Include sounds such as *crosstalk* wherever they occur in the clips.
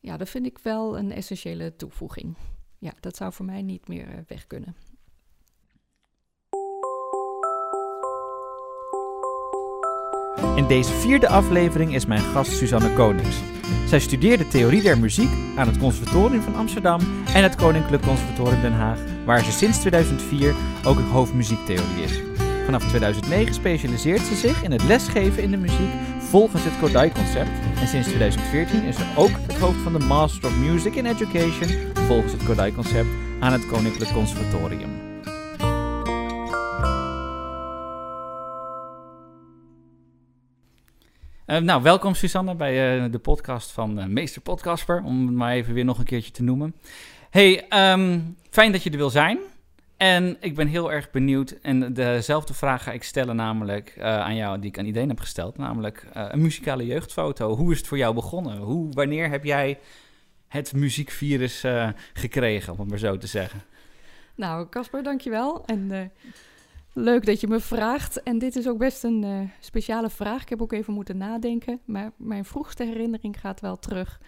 ja, dat vind ik wel een essentiële toevoeging. Ja, dat zou voor mij niet meer eh, weg kunnen. In deze vierde aflevering is mijn gast Suzanne Konings. Zij studeerde theorie der muziek aan het Conservatorium van Amsterdam en het Koninklijk Conservatorium Den Haag, waar ze sinds 2004 ook hoofdmuziektheorie is. Vanaf 2009 specialiseert ze zich in het lesgeven in de muziek volgens het Kodai-concept. En sinds 2014 is ze ook het hoofd van de Master of Music in Education volgens het Kodai-concept aan het Koninklijk Conservatorium. Uh, nou, welkom Susanne bij uh, de podcast van uh, Meester Podcasper, om het maar even weer nog een keertje te noemen. Hey, um, fijn dat je er wil zijn. En ik ben heel erg benieuwd. En dezelfde vraag ga ik stellen, namelijk uh, aan jou, die ik aan iedereen heb gesteld. Namelijk uh, een muzikale jeugdfoto. Hoe is het voor jou begonnen? Hoe, wanneer heb jij het muziekvirus uh, gekregen, om het maar zo te zeggen? Nou, Casper, dankjewel. En leuk dat je me vraagt. En dit is ook best een speciale vraag. Ik heb ook even moeten nadenken. Maar mijn vroegste herinnering gaat wel terug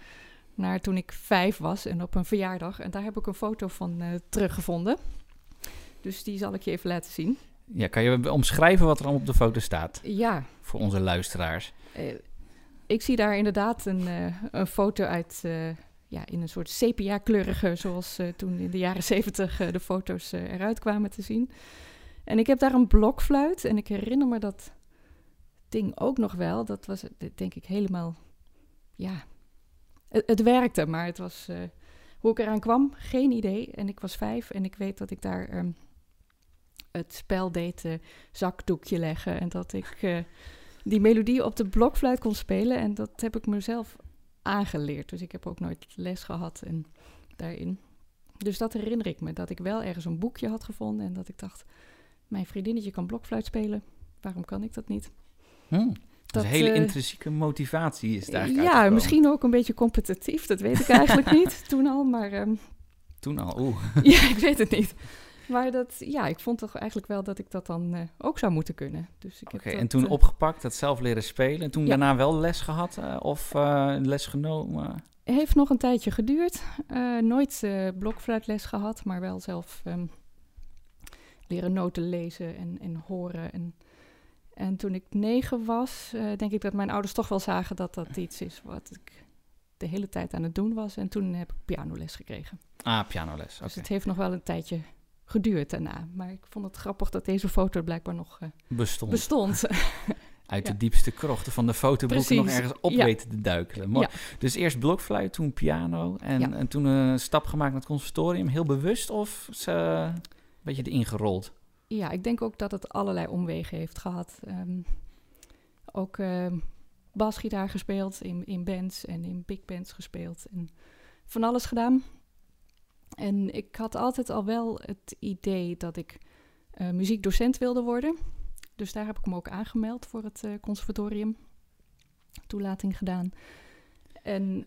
naar toen ik vijf was en op een verjaardag. En daar heb ik een foto van teruggevonden. Dus die zal ik je even laten zien. Ja, kan je omschrijven wat er op de foto staat? Ja. Voor onze luisteraars. Uh, ik zie daar inderdaad een, uh, een foto uit, uh, ja, in een soort sepia-kleurige, zoals toen in de jaren zeventig de foto's eruit kwamen te zien. En ik heb daar een blokfluit en ik herinner me dat ding ook nog wel. Dat was denk ik helemaal, ja, het, het werkte, maar het was... hoe ik eraan kwam, geen idee. En ik was vijf en ik weet dat ik daar um, het spel deed uh, zakdoekje leggen. En dat ik uh, die melodie op de blokfluit kon spelen. En dat heb ik mezelf aangeleerd. Dus ik heb ook nooit les gehad en daarin. Dus dat herinner ik me. Dat ik wel ergens een boekje had gevonden. En dat ik dacht, mijn vriendinnetje kan blokfluit spelen. Waarom kan ik dat niet? Hmm. Dat, is een hele uh, intrinsieke motivatie is daar Ja, misschien ook een beetje competitief. Dat weet ik *laughs* eigenlijk niet toen al, maar... Um, toen al, oeh. *laughs* ja, ik weet het niet. Maar dat, ja, ik vond toch eigenlijk wel dat ik dat dan uh, ook zou moeten kunnen. Dus Oké, okay, en toen uh, opgepakt, dat zelf leren spelen. En toen ja. daarna wel les gehad uh, of les genomen? Heeft nog een tijdje geduurd. nooit blokfluitles gehad, maar wel zelf um, leren noten lezen en, en horen. En, en toen ik negen was, denk ik dat mijn ouders toch wel zagen dat dat iets is wat ik de hele tijd aan het doen was. En toen heb ik pianoles gekregen. Ah, pianoles. Okay. Dus het heeft nog wel een tijdje geduurd daarna. Maar ik vond het grappig dat deze foto blijkbaar nog uh, bestond. bestond. *laughs* *laughs* Uit ja. de diepste krochten van de fotoboeken nog ergens op ja. weten te duikelen. Mooi. Ja. Dus eerst blokfluit, toen piano en, en toen een stap gemaakt naar het conservatorium. Heel bewust of ze een beetje erin gerold? Ja, ik denk ook dat het allerlei omwegen heeft gehad. Um, ook uh, basgitaar gespeeld in, in bands en in big bands gespeeld. En van alles gedaan. En ik had altijd al wel het idee dat ik uh, muziekdocent wilde worden. Dus daar heb ik me ook aangemeld voor het uh, conservatorium. Toelating gedaan. En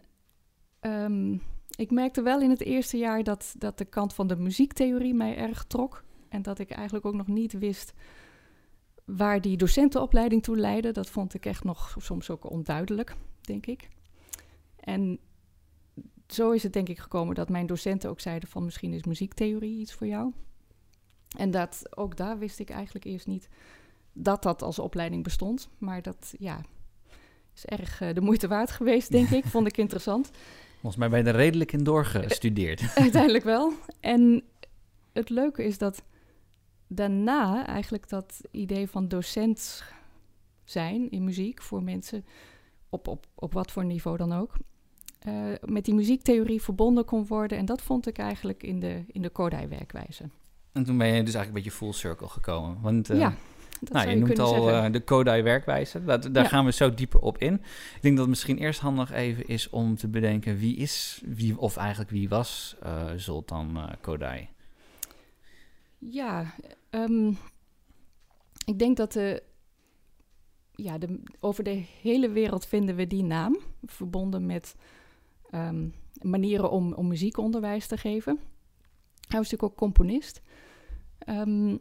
um, ik merkte wel in het eerste jaar dat, dat de kant van de muziektheorie mij erg trok. En dat ik eigenlijk ook nog niet wist waar die docentenopleiding toe leidde. Dat vond ik echt nog soms ook onduidelijk, denk ik. En zo is het denk ik gekomen dat mijn docenten ook zeiden van misschien is muziektheorie iets voor jou. En dat ook daar wist ik eigenlijk eerst niet dat dat als opleiding bestond. Maar dat ja, is erg uh, de moeite waard geweest, denk ik. Vond ik interessant. *laughs* Volgens mij ben je er redelijk in doorgestudeerd. Uiteindelijk wel. En het leuke is dat daarna eigenlijk dat idee van docent zijn in muziek voor mensen, op, op, op wat voor niveau dan ook, uh, met die muziektheorie verbonden kon worden. En dat vond ik eigenlijk in de, in de Kodai-werkwijze. En toen ben je dus eigenlijk een beetje full circle gekomen. Want uh, ja, nou, je, noemt al uh, de Kodai-werkwijze. Daar ja. gaan we zo dieper op in. Ik denk dat het misschien eerst handig even is om te bedenken wie is, wie, of eigenlijk wie was Zoltan Kodai? Ja, um, ik denk dat de, ja, de, over de hele wereld vinden we die naam, verbonden met um, manieren om, om muziekonderwijs te geven. Hij was natuurlijk ook componist. Um,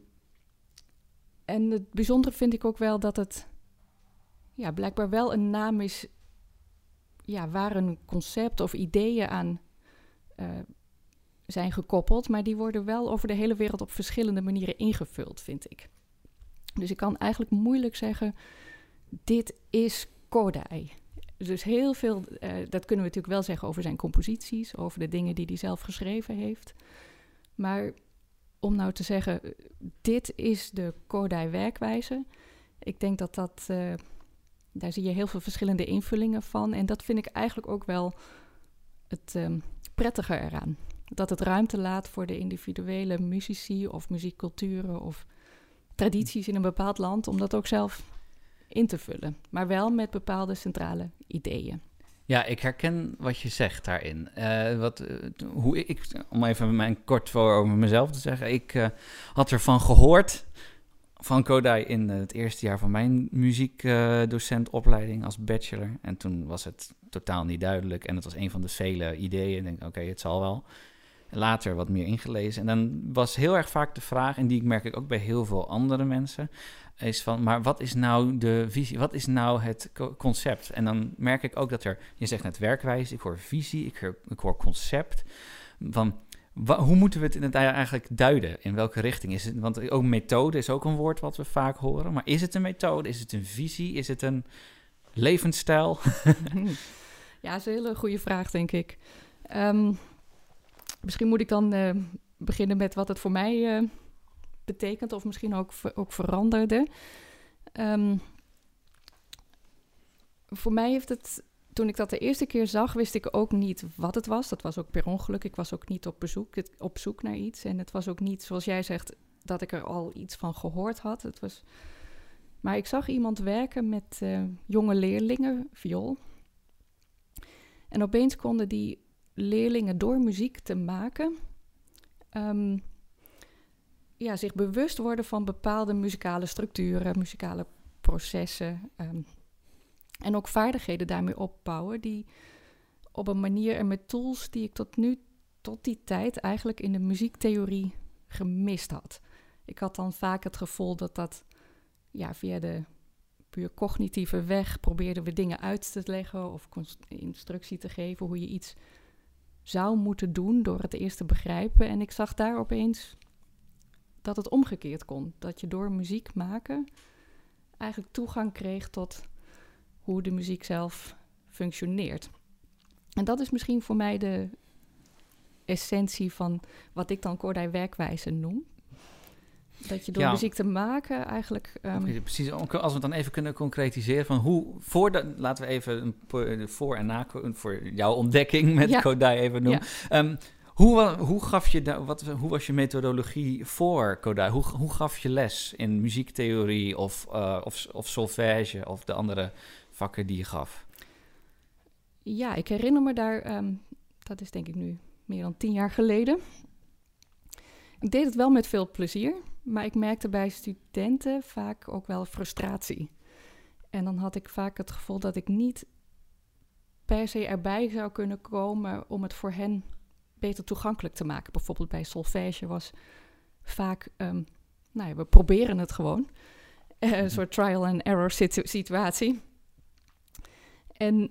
en het bijzondere vind ik ook wel dat het ja, blijkbaar wel een naam is ja, waar een concept of ideeën aan uh, zijn gekoppeld, maar die worden wel over de hele wereld op verschillende manieren ingevuld, vind ik. Dus ik kan eigenlijk moeilijk zeggen, dit is Kodai. Dus heel veel, uh, dat kunnen we natuurlijk wel zeggen over zijn composities, over de dingen die hij zelf geschreven heeft. Maar om nou te zeggen, dit is de Kodai werkwijze, ik denk dat dat, uh, daar zie je heel veel verschillende invullingen van. En dat vind ik eigenlijk ook wel het um, prettige eraan. Dat het ruimte laat voor de individuele muzici of muziekculturen of tradities in een bepaald land om dat ook zelf in te vullen. Maar wel met bepaalde centrale ideeën. Ja, ik herken wat je zegt daarin. Uh, wat, uh, hoe ik, om even mijn kort voor over mezelf te zeggen. Ik uh, had ervan gehoord van Kodai in het eerste jaar van mijn muziekdocentopleiding als bachelor. En toen was het totaal niet duidelijk. En het was een van de vele ideeën. Ik denk, oké, het zal wel. Later wat meer ingelezen. En dan was heel erg vaak de vraag, en die merk ik ook bij heel veel andere mensen, is van, maar wat is nou de visie? Wat is nou het concept? En dan merk ik ook dat er, je zegt net werkwijze, ik hoor visie, ik hoor, concept. Van, hoe moeten we het in het eigenlijk duiden? In welke richting is het? Want ook methode is ook een woord wat we vaak horen. Maar is het een methode? Is het een visie? Is het een levensstijl? *laughs* ja, dat is een hele goede vraag, denk ik. Um, misschien moet ik dan uh, beginnen met wat het voor mij uh, betekent, of misschien ook, ook veranderde. Um, voor mij heeft het toen ik dat de eerste keer zag, wist ik ook niet wat het was. Dat was ook per ongeluk. Ik was ook niet op, bezoek, op zoek naar iets. En het was ook niet, zoals jij zegt, dat ik er al iets van gehoord had. Het was... Maar ik zag iemand werken met uh, jonge leerlingen, viool. En opeens konden die leerlingen door muziek te maken... Um, ja, zich bewust worden van bepaalde muzikale structuren, muzikale processen... Um, en ook vaardigheden daarmee opbouwen die op een manier en met tools die ik tot nu, tot die tijd eigenlijk in de muziektheorie gemist had. Ik had dan vaak het gevoel dat dat ja, via de puur cognitieve weg probeerden we dingen uit te leggen of instructie te geven hoe je iets zou moeten doen door het eerst te begrijpen. En ik zag daar opeens dat het omgekeerd kon. Dat je door muziek maken eigenlijk toegang kreeg tot hoe de muziek zelf functioneert. En dat is misschien voor mij de essentie van wat ik dan Kordij werkwijze noem. Dat je door muziek te maken eigenlijk... Um... precies, als we het dan even kunnen concretiseren van hoe... Voor de, laten we even een voor en na voor jouw ontdekking met ja. Kodai even noemen. Ja. Um, hoe, hoe, gaf je wat, hoe was je methodologie voor Kodai? Hoe, hoe gaf je les in muziektheorie of, uh, of, of solfège of de andere vakken die je gaf? Ja, ik herinner me daar, um, dat is denk ik nu meer dan tien jaar geleden. Ik deed het wel met veel plezier, maar ik merkte bij studenten vaak ook wel frustratie. En dan had ik vaak het gevoel dat ik niet per se erbij zou kunnen komen om het voor hen beter toegankelijk te maken. Bijvoorbeeld bij solfège was vaak, um, nou ja, we proberen het gewoon. Uh, een soort trial and error situatie. En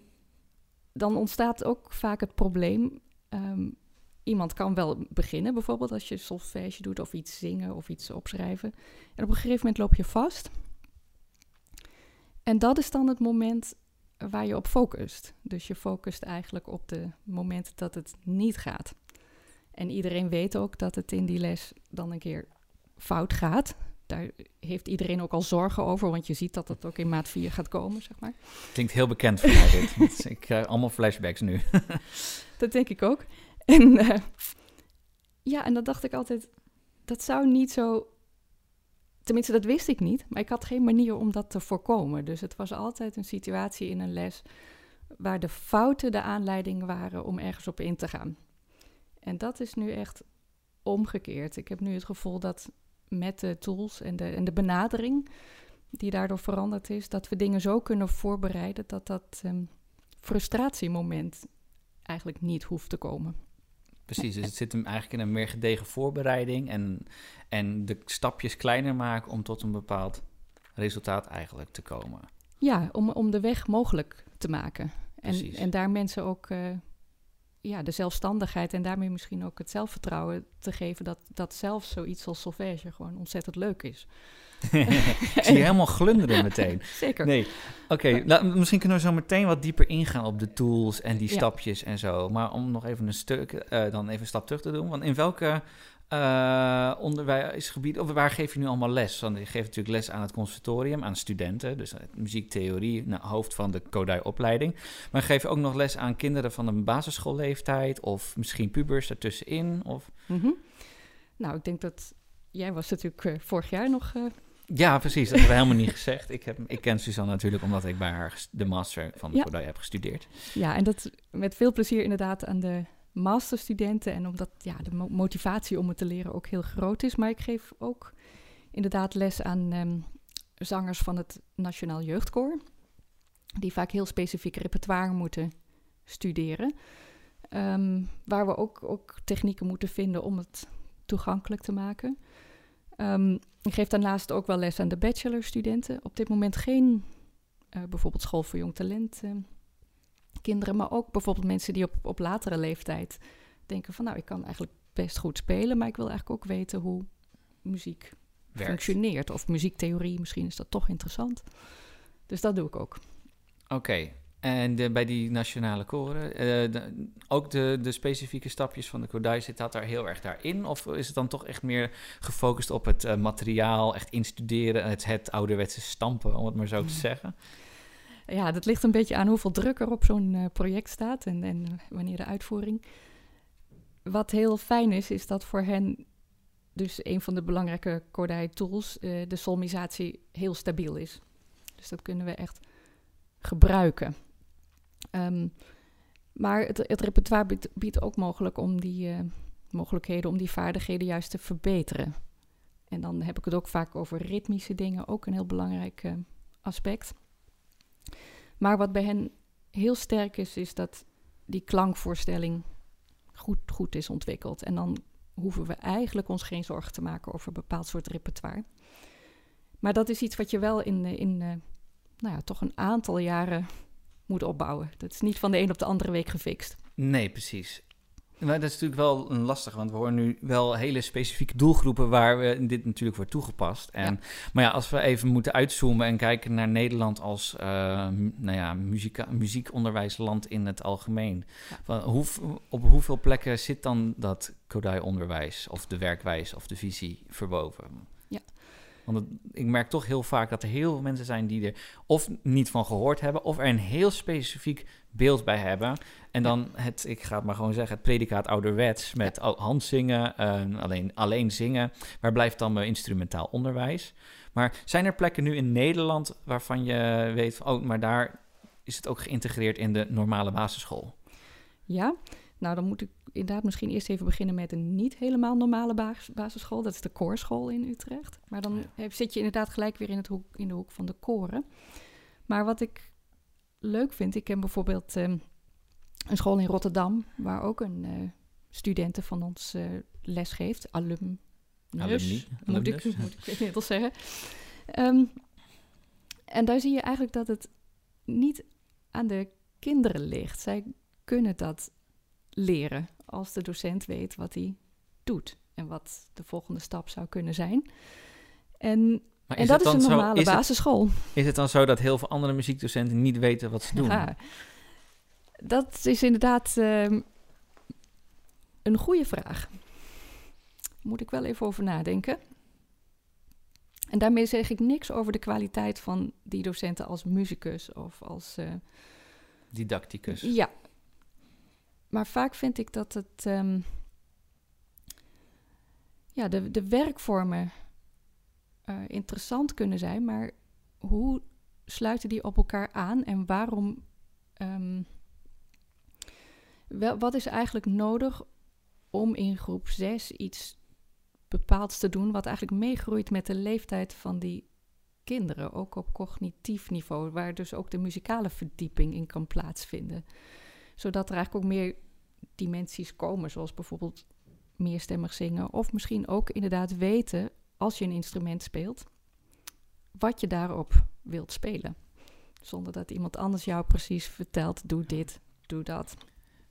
dan ontstaat ook vaak het probleem. Um, iemand kan wel beginnen, bijvoorbeeld als je solfège doet of iets zingen of iets opschrijven. En op een gegeven moment loop je vast. En dat is dan het moment waar je op focust. Dus je focust eigenlijk op de momenten dat het niet gaat. En iedereen weet ook dat het in die les dan een keer fout gaat daar heeft iedereen ook al zorgen over, want je ziet dat het ook in maat 4 gaat komen, zeg maar. Klinkt heel bekend voor mij dit. *laughs* ik krijg allemaal flashbacks nu. *laughs* dat denk ik ook. En uh, ja, en dat dacht ik altijd, dat zou niet zo... Tenminste, dat wist ik niet, maar ik had geen manier om dat te voorkomen. Dus het was altijd een situatie in een les waar de fouten de aanleiding waren om ergens op in te gaan. En dat is nu echt omgekeerd. Ik heb nu het gevoel dat met de tools en de, en de benadering die daardoor veranderd is, dat we dingen zo kunnen voorbereiden dat dat um, frustratiemoment eigenlijk niet hoeft te komen. Precies, dus het zit hem eigenlijk in een meer gedegen voorbereiding en, en de stapjes kleiner maken om tot een bepaald resultaat eigenlijk te komen. Ja, om, om de weg mogelijk te maken. En, Precies. en daar mensen ook eh, ja, de zelfstandigheid en daarmee misschien ook het zelfvertrouwen te geven dat, dat zelfs zoiets als solfège gewoon ontzettend leuk is. *laughs* ik zie je helemaal glunderen *laughs* meteen. Zeker. Nee, oké. nou, misschien kunnen we zo meteen wat dieper ingaan op de tools en die Ja. stapjes en zo. Maar om nog even een stuk, eh, dan even een stap terug te doen. Want in welke eh, onderwijsgebied, of waar geef je nu allemaal les? Want je geeft natuurlijk les aan het conservatorium, aan studenten. Dus muziektheorie, nou, hoofd van de Kodai-opleiding. Maar geef je ook nog les aan kinderen van een basisschoolleeftijd? Of misschien pubers ertussenin? Of... Mhm. Nou, ik denk dat jij was natuurlijk eh, vorig jaar nog eh, Ja, precies. Dat hebben we helemaal niet *laughs* gezegd. Ik, heb, ik ken Suzanne natuurlijk omdat ik bij haar de master van de Ja. Kodai heb gestudeerd. Ja, en dat met veel plezier inderdaad aan de masterstudenten. En omdat ja, de mo- motivatie om het te leren ook heel groot is. Maar ik geef ook inderdaad les aan ehm, zangers van het Nationaal Jeugdkoor. Die vaak heel specifiek repertoire moeten studeren. Ehm, waar we ook, ook technieken moeten vinden om het toegankelijk te maken. Ehm, ik geef daarnaast ook wel les aan de bachelorstudenten. Op dit moment geen eh, bijvoorbeeld school voor jong talent kinderen, maar ook bijvoorbeeld mensen die op, op latere leeftijd denken van nou, ik kan eigenlijk best goed spelen, maar ik wil eigenlijk ook weten hoe muziek Werkt. functioneert. Of muziektheorie, misschien is dat toch interessant. Dus dat doe ik ook. Oké. En de, bij die nationale koren, eh, de- ook de, de specifieke stapjes van de Kodai, zit dat daar heel erg daarin? Of is het dan toch echt meer gefocust op het eh, materiaal, echt instuderen, het, het ouderwetse stampen, om het maar zo te Mm. zeggen? Ja, dat ligt een beetje aan hoeveel druk er op zo'n eh, project staat en, en eh, wanneer de uitvoering. Wat heel fijn is, is dat voor hen dus een van de belangrijke Cordai tools, eh, de solmisatie, heel stabiel is. Dus dat kunnen we echt gebruiken. Ehm, maar het, het repertoire biedt, ook mogelijk om die, mogelijkheden om die vaardigheden juist te verbeteren. En dan heb ik het ook vaak over ritmische dingen, ook een heel belangrijk aspect. Maar wat bij hen heel sterk is, is dat die klankvoorstelling goed, goed is ontwikkeld. En dan hoeven we eigenlijk ons geen zorgen te maken over een bepaald soort repertoire. Maar dat is iets wat je wel in, in nou ja, toch een aantal jaren moet opbouwen. Dat is niet van de een op de andere week gefixt. Nee, precies. Maar dat is natuurlijk wel een lastig, want we horen nu wel hele specifieke doelgroepen waar we dit natuurlijk wordt toegepast. En, Maar ja, als we even moeten uitzoomen en kijken naar Nederland als eh, m- nou ja, muziekonderwijsland in het algemeen. Ja. Van hoe, op hoeveel plekken zit dan dat Kodai-onderwijs of de werkwijze of de visie verwoven? Ja. Want ik merk toch heel vaak dat er heel veel mensen zijn die er of niet van gehoord hebben, of er een heel specifiek beeld bij hebben. En dan het, ik ga het maar gewoon zeggen, het predicaat ouderwets met al- handzingen, eh, alleen, alleen zingen. Waar blijft dan mijn instrumentaal onderwijs? Maar zijn er plekken nu in Nederland waarvan je weet oh, maar daar is het ook geïntegreerd in de normale basisschool? Ja, nou dan moet ik inderdaad misschien eerst even beginnen met een niet helemaal normale bas- basisschool. Dat is de koorschool in Utrecht. Maar dan Ja. heb- zit je inderdaad gelijk weer in, het hoek, in de hoek van de koren. Maar wat ik leuk vind, ik ken bijvoorbeeld ehm, een school in Rotterdam... waar ook een studenten van ons eh les geeft, alum. Alumni, Moet ik, alumnus. moet ik inmiddels zeggen. Ehm, en daar zie je eigenlijk dat het niet aan de kinderen ligt. Zij kunnen dat leren als de docent weet wat hij doet en wat de volgende stap zou kunnen zijn. En, en dat is een zo- normale is het- basisschool. Is het dan zo dat heel veel andere muziekdocenten niet weten wat ze doen? Ja, dat is inderdaad ehm, een goede vraag. Moet ik wel even over nadenken. En daarmee zeg ik niks over de kwaliteit van die docenten als muzikus of als. eh, Didacticus. ja. Maar vaak vind ik dat het. ehm, ja, de, de werkvormen eh, interessant kunnen zijn, maar hoe sluiten die op elkaar aan en waarom. ehm, wel, wat is eigenlijk nodig om in groep 6 iets bepaalds te doen, wat eigenlijk meegroeit met de leeftijd van die kinderen, ook op cognitief niveau, waar dus ook de muzikale verdieping in kan plaatsvinden. Zodat er eigenlijk ook meer dimensies komen, zoals bijvoorbeeld meerstemmig zingen, of misschien ook inderdaad weten, als je een instrument speelt, wat je daarop wilt spelen. Zonder dat iemand anders jou precies vertelt, doe dit, doe dat.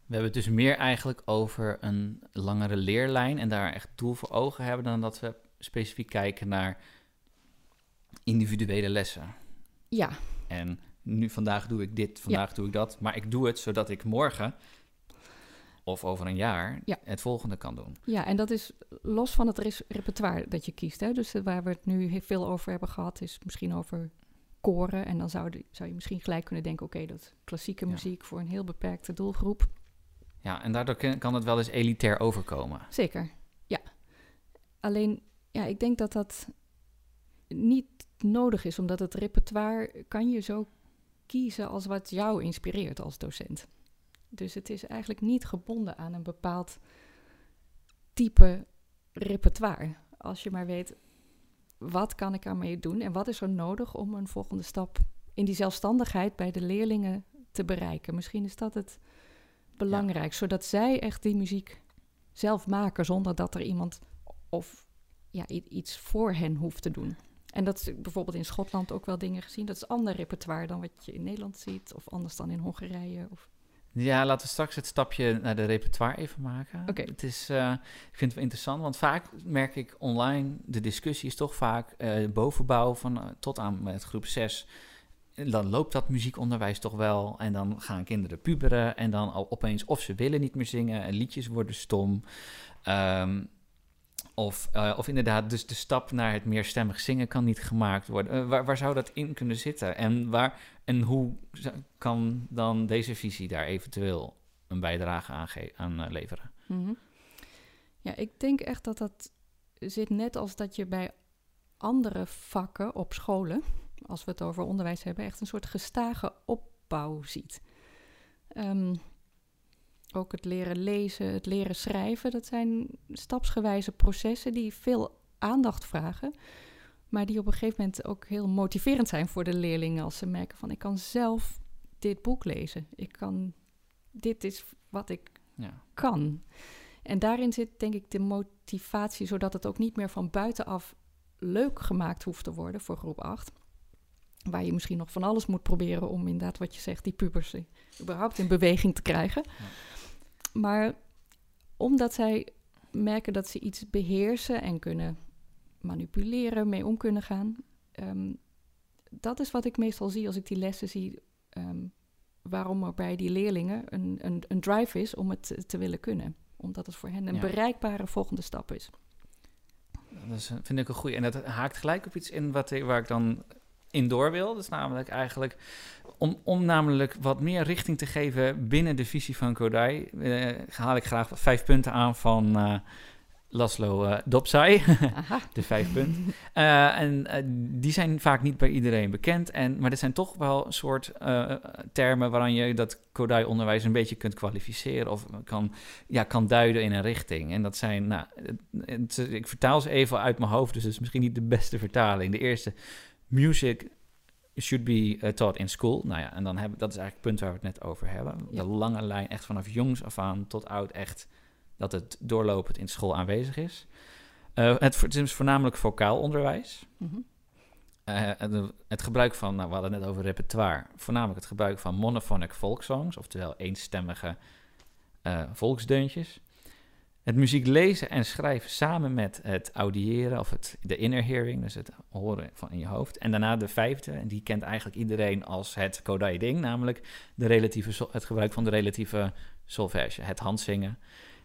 We hebben het dus meer eigenlijk over een langere leerlijn en daar echt doel voor ogen hebben dan dat we specifiek kijken naar individuele lessen. Ja. En nu vandaag doe ik dit, vandaag doe ik dat, maar ik doe het zodat ik morgen of over een jaar Ja. het volgende kan doen. Ja, en dat is los van het repertoire dat je kiest. Hè? Dus waar we het nu veel over hebben gehad, is misschien over koren. En dan zou, de- zou je misschien gelijk kunnen denken: oké, dat klassieke Ja. muziek voor een heel beperkte doelgroep. Ja, en daardoor kan kan het wel eens elitair overkomen. Zeker, ja. Alleen, ja, ik denk dat dat niet nodig is, omdat het repertoire kan je zo kiezen als wat jou inspireert als docent. Dus het is eigenlijk niet gebonden aan een bepaald type repertoire. Als je maar weet, wat kan ik ermee doen en wat is er nodig om een volgende stap in die zelfstandigheid bij de leerlingen te bereiken. Misschien is dat het belangrijk, zodat zij echt die muziek zelf maken zonder dat er iemand of ja, iets voor hen hoeft te doen. En dat is bijvoorbeeld in Schotland ook wel dingen gezien. Dat is ander repertoire dan wat je in Nederland ziet, of anders dan in Hongarije. Of... Ja, laten we straks het stapje naar de repertoire even maken. Oké. Het is, eh, ik vind het wel interessant, want vaak merk ik online, de discussie is toch vaak eh, bovenbouw van eh, tot aan met groep 6. Dan loopt dat muziekonderwijs toch wel en dan gaan kinderen puberen en dan al opeens of ze willen niet meer zingen en liedjes worden stom. Ehm, of, eh, of inderdaad, dus de stap naar het meerstemmig zingen kan niet gemaakt worden. Eh, waar, waar zou dat in kunnen zitten? En, waar, en hoe kan dan deze visie daar eventueel een bijdrage aan, aan eh, leveren? Mhm. Ja, ik denk echt dat dat zit net als dat je bij andere vakken op scholen, als we het over onderwijs hebben, echt een soort gestage opbouw ziet. Ehm, ook het leren lezen, het leren schrijven, dat zijn stapsgewijze processen die veel aandacht vragen, maar die op een gegeven moment ook heel motiverend zijn voor de leerlingen als ze merken van ik kan zelf dit boek lezen. Ik kan, dit is wat ik Ja. kan. En daarin zit denk ik de motivatie, zodat het ook niet meer van buitenaf leuk gemaakt hoeft te worden voor groep 8. Waar je misschien nog van alles moet proberen om inderdaad wat je zegt, die pubers eh, überhaupt in beweging te krijgen. Maar omdat zij merken dat ze iets beheersen en kunnen manipuleren, mee om kunnen gaan. ehm, dat is wat ik meestal zie als ik die lessen zie. ehm, waarom er bij die leerlingen een, een, een drive is om het te- willen kunnen. Omdat het voor hen een Ja. bereikbare volgende stap is. Dat is, vind ik een goeie. En dat haakt gelijk op iets in wat, waar ik dan in door wil. Dat is namelijk eigenlijk om, om namelijk wat meer richting te geven binnen de visie van Kodai. eh, haal ik graag vijf punten aan van eh, Laszlo eh Dopsai. *laughs* De vijf punten. En die zijn vaak niet bij iedereen bekend. En, maar dit zijn toch wel een soort termen waaraan je dat Kodai-onderwijs een beetje kunt kwalificeren of kan, ja, kan duiden in een richting. En dat zijn, nou, het- het- ik vertaal ze even uit mijn hoofd, dus het is misschien niet de beste vertaling. De eerste, music should be eh, taught in school. Nou ja, en dan hebben, dat is eigenlijk het punt waar we het net over hebben. Ja. De lange lijn, echt vanaf jongs af aan tot oud, echt dat het doorlopend in school aanwezig is. Eh, het, het is voornamelijk vocaal onderwijs. Mhm. Eh, het, het gebruik van, nou, we hadden het net over repertoire, voornamelijk het gebruik van monophonic folksongs, oftewel eenstemmige volksdeuntjes. Het muziek lezen en schrijven samen met het audiëren of het, de inner hearing, dus het horen van in je hoofd. En daarna de vijfde, en die kent eigenlijk iedereen als het Kodai-ding, namelijk de relatieve, het gebruik van de relatieve solfège, het handzingen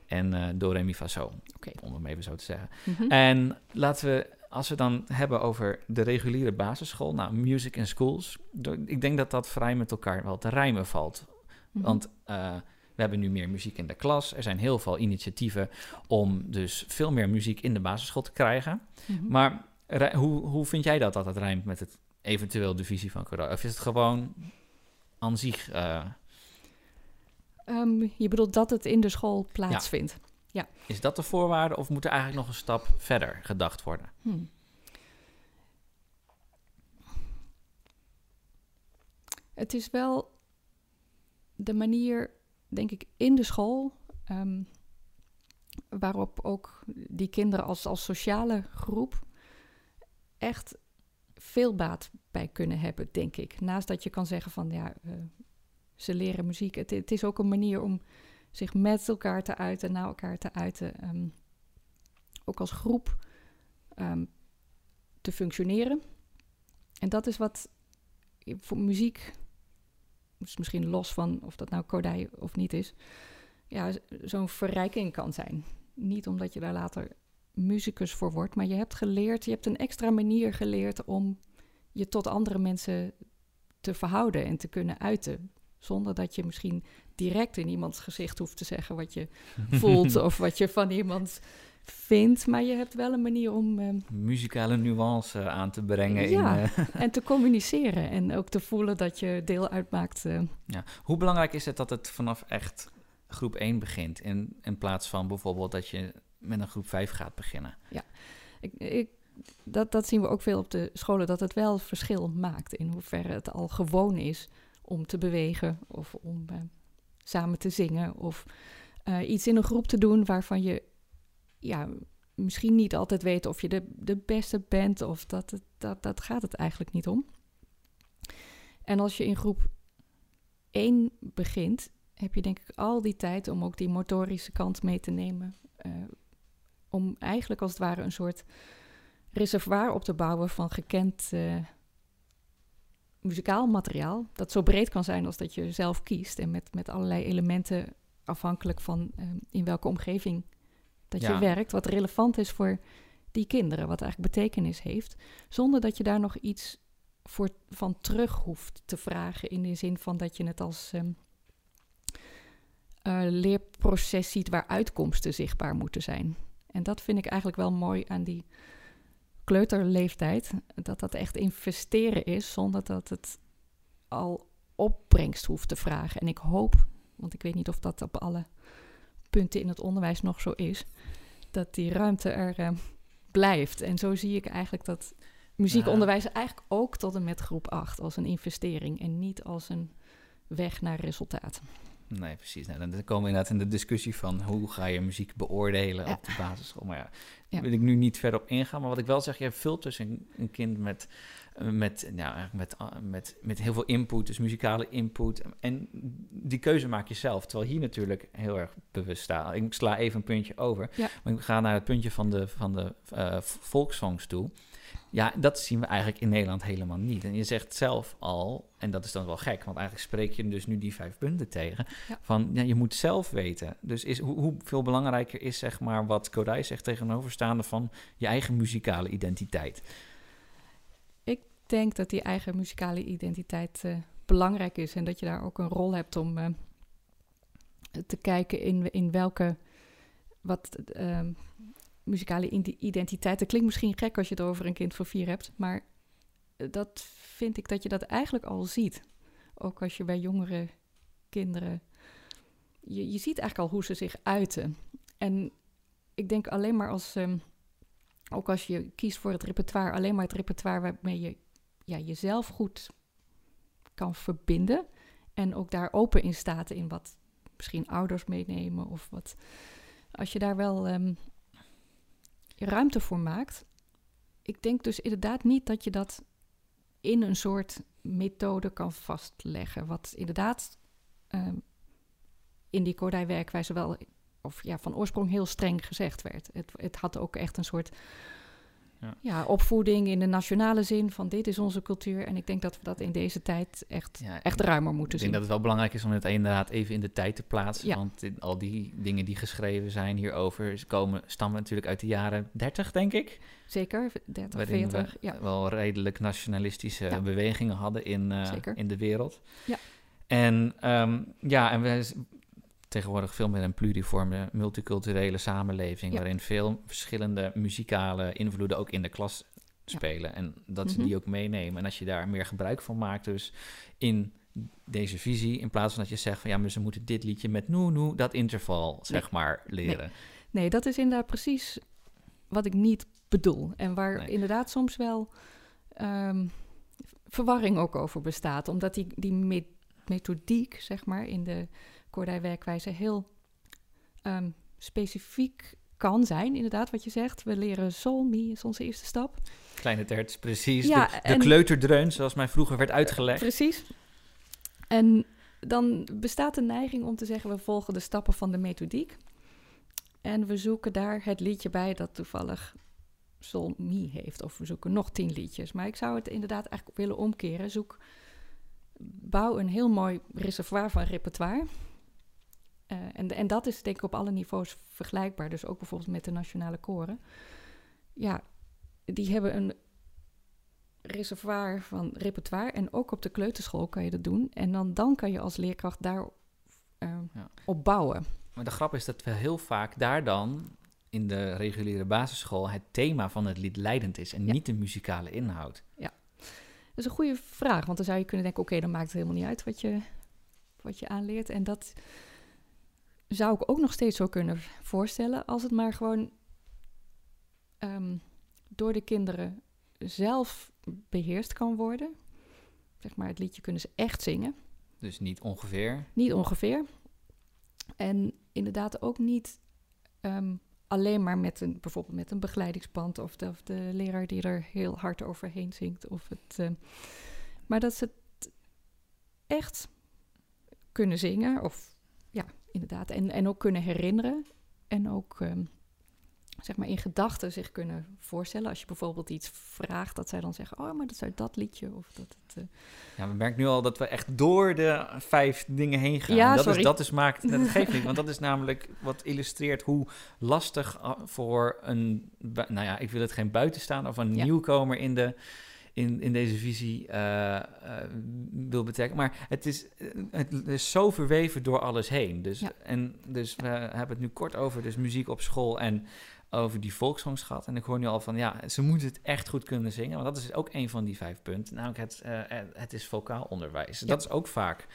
en eh do, re, mi, fa, so, Oké. om het even zo te zeggen. Mhm. En laten we, als we dan hebben over de reguliere basisschool, nou, music in schools, ik denk dat dat vrij met elkaar wel te rijmen valt. Mhm. Want eh, we hebben nu meer muziek in de klas. Er zijn heel veel initiatieven om dus veel meer muziek in de basisschool te krijgen. Mhm. Maar hoe, hoe vind jij dat dat het rijmt met het eventueel de visie van corona? Of is het gewoon aan zich... eh, Ehm, je bedoelt dat het in de school plaatsvindt. is dat de voorwaarde of moet er eigenlijk nog een stap verder gedacht worden? Hm. Het is wel de manier, denk ik, in de school ehm, waarop ook die kinderen als, als sociale groep echt veel baat bij kunnen hebben, denk ik. Naast dat je kan zeggen van ja, uh, ze leren muziek. Het, is ook een manier om zich met elkaar te uiten, naar elkaar te uiten. Um, ook als groep um, te functioneren. En dat is wat voor muziek, dus misschien los van of dat nou Kodai of niet is, ja, zo'n verrijking kan zijn. Niet omdat je daar later muzikus voor wordt, maar je hebt geleerd, je hebt een extra manier geleerd om je tot andere mensen te verhouden en te kunnen uiten. Zonder dat je misschien direct in iemands gezicht hoeft te zeggen wat je *laughs* voelt of wat je van iemand vindt. Maar je hebt wel een manier om. Uh, Muzikale nuance aan te brengen. Ja, in, uh... *laughs* en te communiceren. En ook te voelen dat je deel uitmaakt. Uh... *laughs* Ja. Hoe belangrijk is het dat het vanaf echt groep 1 begint? In, in plaats van bijvoorbeeld dat je met een groep 5 gaat beginnen? Ja, ik, ik, dat, dat zien we ook veel op de scholen, dat het wel verschil maakt in hoeverre het al gewoon is om te bewegen of om samen te zingen of iets in een groep te doen waarvan je ja, misschien niet altijd weet of je de, de beste bent of dat, dat, dat gaat het eigenlijk niet om. En als je in groep 1 begint, heb je denk ik al die tijd om ook die motorische kant mee te nemen. Uh, om eigenlijk als het ware een soort reservoir op te bouwen van gekend uh, muzikaal materiaal. Dat zo breed kan zijn als dat je zelf kiest. En met, met allerlei elementen afhankelijk van uh, in welke omgeving dat je werkt, wat relevant is voor die kinderen, wat eigenlijk betekenis heeft, zonder dat je daar nog iets voor, van terug hoeft te vragen. In de zin van dat je het als um, uh, leerproces ziet waar uitkomsten zichtbaar moeten zijn. En dat vind ik eigenlijk wel mooi aan die kleuterleeftijd. Dat dat echt investeren is zonder dat het al opbrengst hoeft te vragen. En ik hoop, want ik weet niet of dat op alle punten in het onderwijs nog zo is, dat die ruimte er uh, blijft. En zo zie ik eigenlijk dat muziekonderwijs eigenlijk ook tot en met groep 8 als een investering en niet als een weg naar resultaat. Nee, precies. Nou, dan komen we inderdaad in de discussie van hoe ga je muziek beoordelen op de basisschool. Maar ja, ja, wil ik nu niet verder op ingaan. Maar wat ik wel zeg, je vult dus een, een kind met met, nou, met, met, met heel veel input, dus muzikale input. En die keuze maak je zelf. Terwijl hier natuurlijk heel erg bewust staat. Ik sla even een puntje over. Maar ik ga naar het puntje van de, van de uh, volkssongs toe. Ja, dat zien we eigenlijk in Nederland helemaal niet. En je zegt zelf al, en dat is dan wel gek, want eigenlijk spreek je dus nu die vijf punten tegen. Van ja, je moet zelf weten. Dus is, hoe, hoeveel belangrijker is zeg maar wat Kodai zegt tegenoverstaande van je eigen muzikale identiteit? Denk dat die eigen muzikale identiteit uh, belangrijk is en dat je daar ook een rol hebt om uh, te kijken in, in welke wat uh, muzikale identiteit. Dat klinkt misschien gek als je het over een kind van vier hebt, maar dat vind ik dat je dat eigenlijk al ziet. Ook als je bij jongere kinderen. Je, je ziet eigenlijk al hoe ze zich uiten. En ik denk alleen maar als. Um, ook als je kiest voor het repertoire, alleen maar het repertoire waarmee je ja, jezelf goed kan verbinden. En ook daar open in staat in wat misschien ouders meenemen of wat. Als je daar wel um, ruimte voor maakt. Ik denk dus inderdaad niet dat je dat in een soort methode kan vastleggen. Wat inderdaad um, in die Kordij-werkwijze wel, of ja, van oorsprong heel streng gezegd werd. Het, het had ook echt een soort ja. ja. opvoeding in de nationale zin van dit is onze cultuur. En ik denk dat we dat in deze tijd echt, echt ruimer moeten zien. Ik denk dat het wel belangrijk is om het inderdaad even in de tijd te plaatsen. Want al die dingen die geschreven zijn hierover komen, stammen natuurlijk uit de jaren 30, denk ik. Zeker, 30, 40. We ja. wel redelijk nationalistische bewegingen hadden in, uh, in de wereld. Ja. En um, ja, en we tegenwoordig veel meer een pluriforme, multiculturele samenleving, waarin veel verschillende muzikale invloeden ook in de klas spelen. En dat ze die mhm. ook meenemen. En als je daar meer gebruik van maakt, dus in deze visie, in plaats van dat je zegt van ja, maar ze moeten dit liedje met noe noe, dat interval, zeg maar, leren. Nee. dat is inderdaad precies wat ik niet bedoel. En waar inderdaad soms wel um, verwarring ook over bestaat. Omdat die, die methodiek, zeg maar, in de werkwijze heel um, specifiek kan zijn, inderdaad, wat je zegt. We leren sol, mi is onze eerste stap. Kleine terts, precies. Ja, de, de en- kleuterdreun, zoals mij vroeger werd uitgelegd. Precies. En dan bestaat de neiging om te zeggen, we volgen de stappen van de methodiek. En we zoeken daar het liedje bij dat toevallig sol, mi heeft. Of we zoeken nog tien liedjes. Maar ik zou het inderdaad eigenlijk willen omkeren. Zoek, bouw een heel mooi reservoir van repertoire. Eh, en, en dat is denk ik op alle niveaus vergelijkbaar. Dus ook bijvoorbeeld met de nationale koren. Ja, die hebben een reservoir van repertoire. En ook op de kleuterschool kan je dat doen. En dan, dan kan je als leerkracht daar Ja. op bouwen. Maar de grap is dat we heel vaak daar dan in de reguliere basisschool het thema van het lied leidend is en Ja. niet de muzikale inhoud. Dat is een goede vraag. Want dan zou je kunnen denken, oké, dan maakt het helemaal niet uit wat je, wat je aanleert. En dat zou ik ook nog steeds zo kunnen voorstellen. Als het maar gewoon ehm, door de kinderen zelf beheerst kan worden. Zeg maar, het liedje kunnen ze echt zingen. Dus niet ongeveer. Niet ongeveer. En inderdaad ook niet ehm, alleen maar met een, bijvoorbeeld met een begeleidingspand of de, of de leraar die er heel hard overheen zingt. Of het, eh, maar dat ze het echt kunnen zingen of inderdaad. En, en ook kunnen herinneren en ook ehm, zeg maar in gedachten zich kunnen voorstellen. Als je bijvoorbeeld iets vraagt, dat zij dan zeggen, oh, maar dat is uit dat liedje of dat het... eh, Ja, we merken nu al dat we echt door de vijf dingen heen gaan. Ja, dat, sorry. Is, dat is maakt, dat *laughs* geeft niet, want dat is namelijk wat illustreert hoe lastig uh, voor een, nou ja, ik wil het geen buitenstaan of een Ja. nieuwkomer in de in, in deze visie eh, eh, wil betekenen. Maar het is, eh, het is zo verweven door alles heen. Dus, Ja. en, dus we hebben het nu kort over dus muziek op school en over die volksongs gehad. En ik hoor nu al van, ja, ze moeten het echt goed kunnen zingen. Want dat is ook een van die vijf punten. Namelijk, het, eh, het is vocaal onderwijs. Dat is ook vaak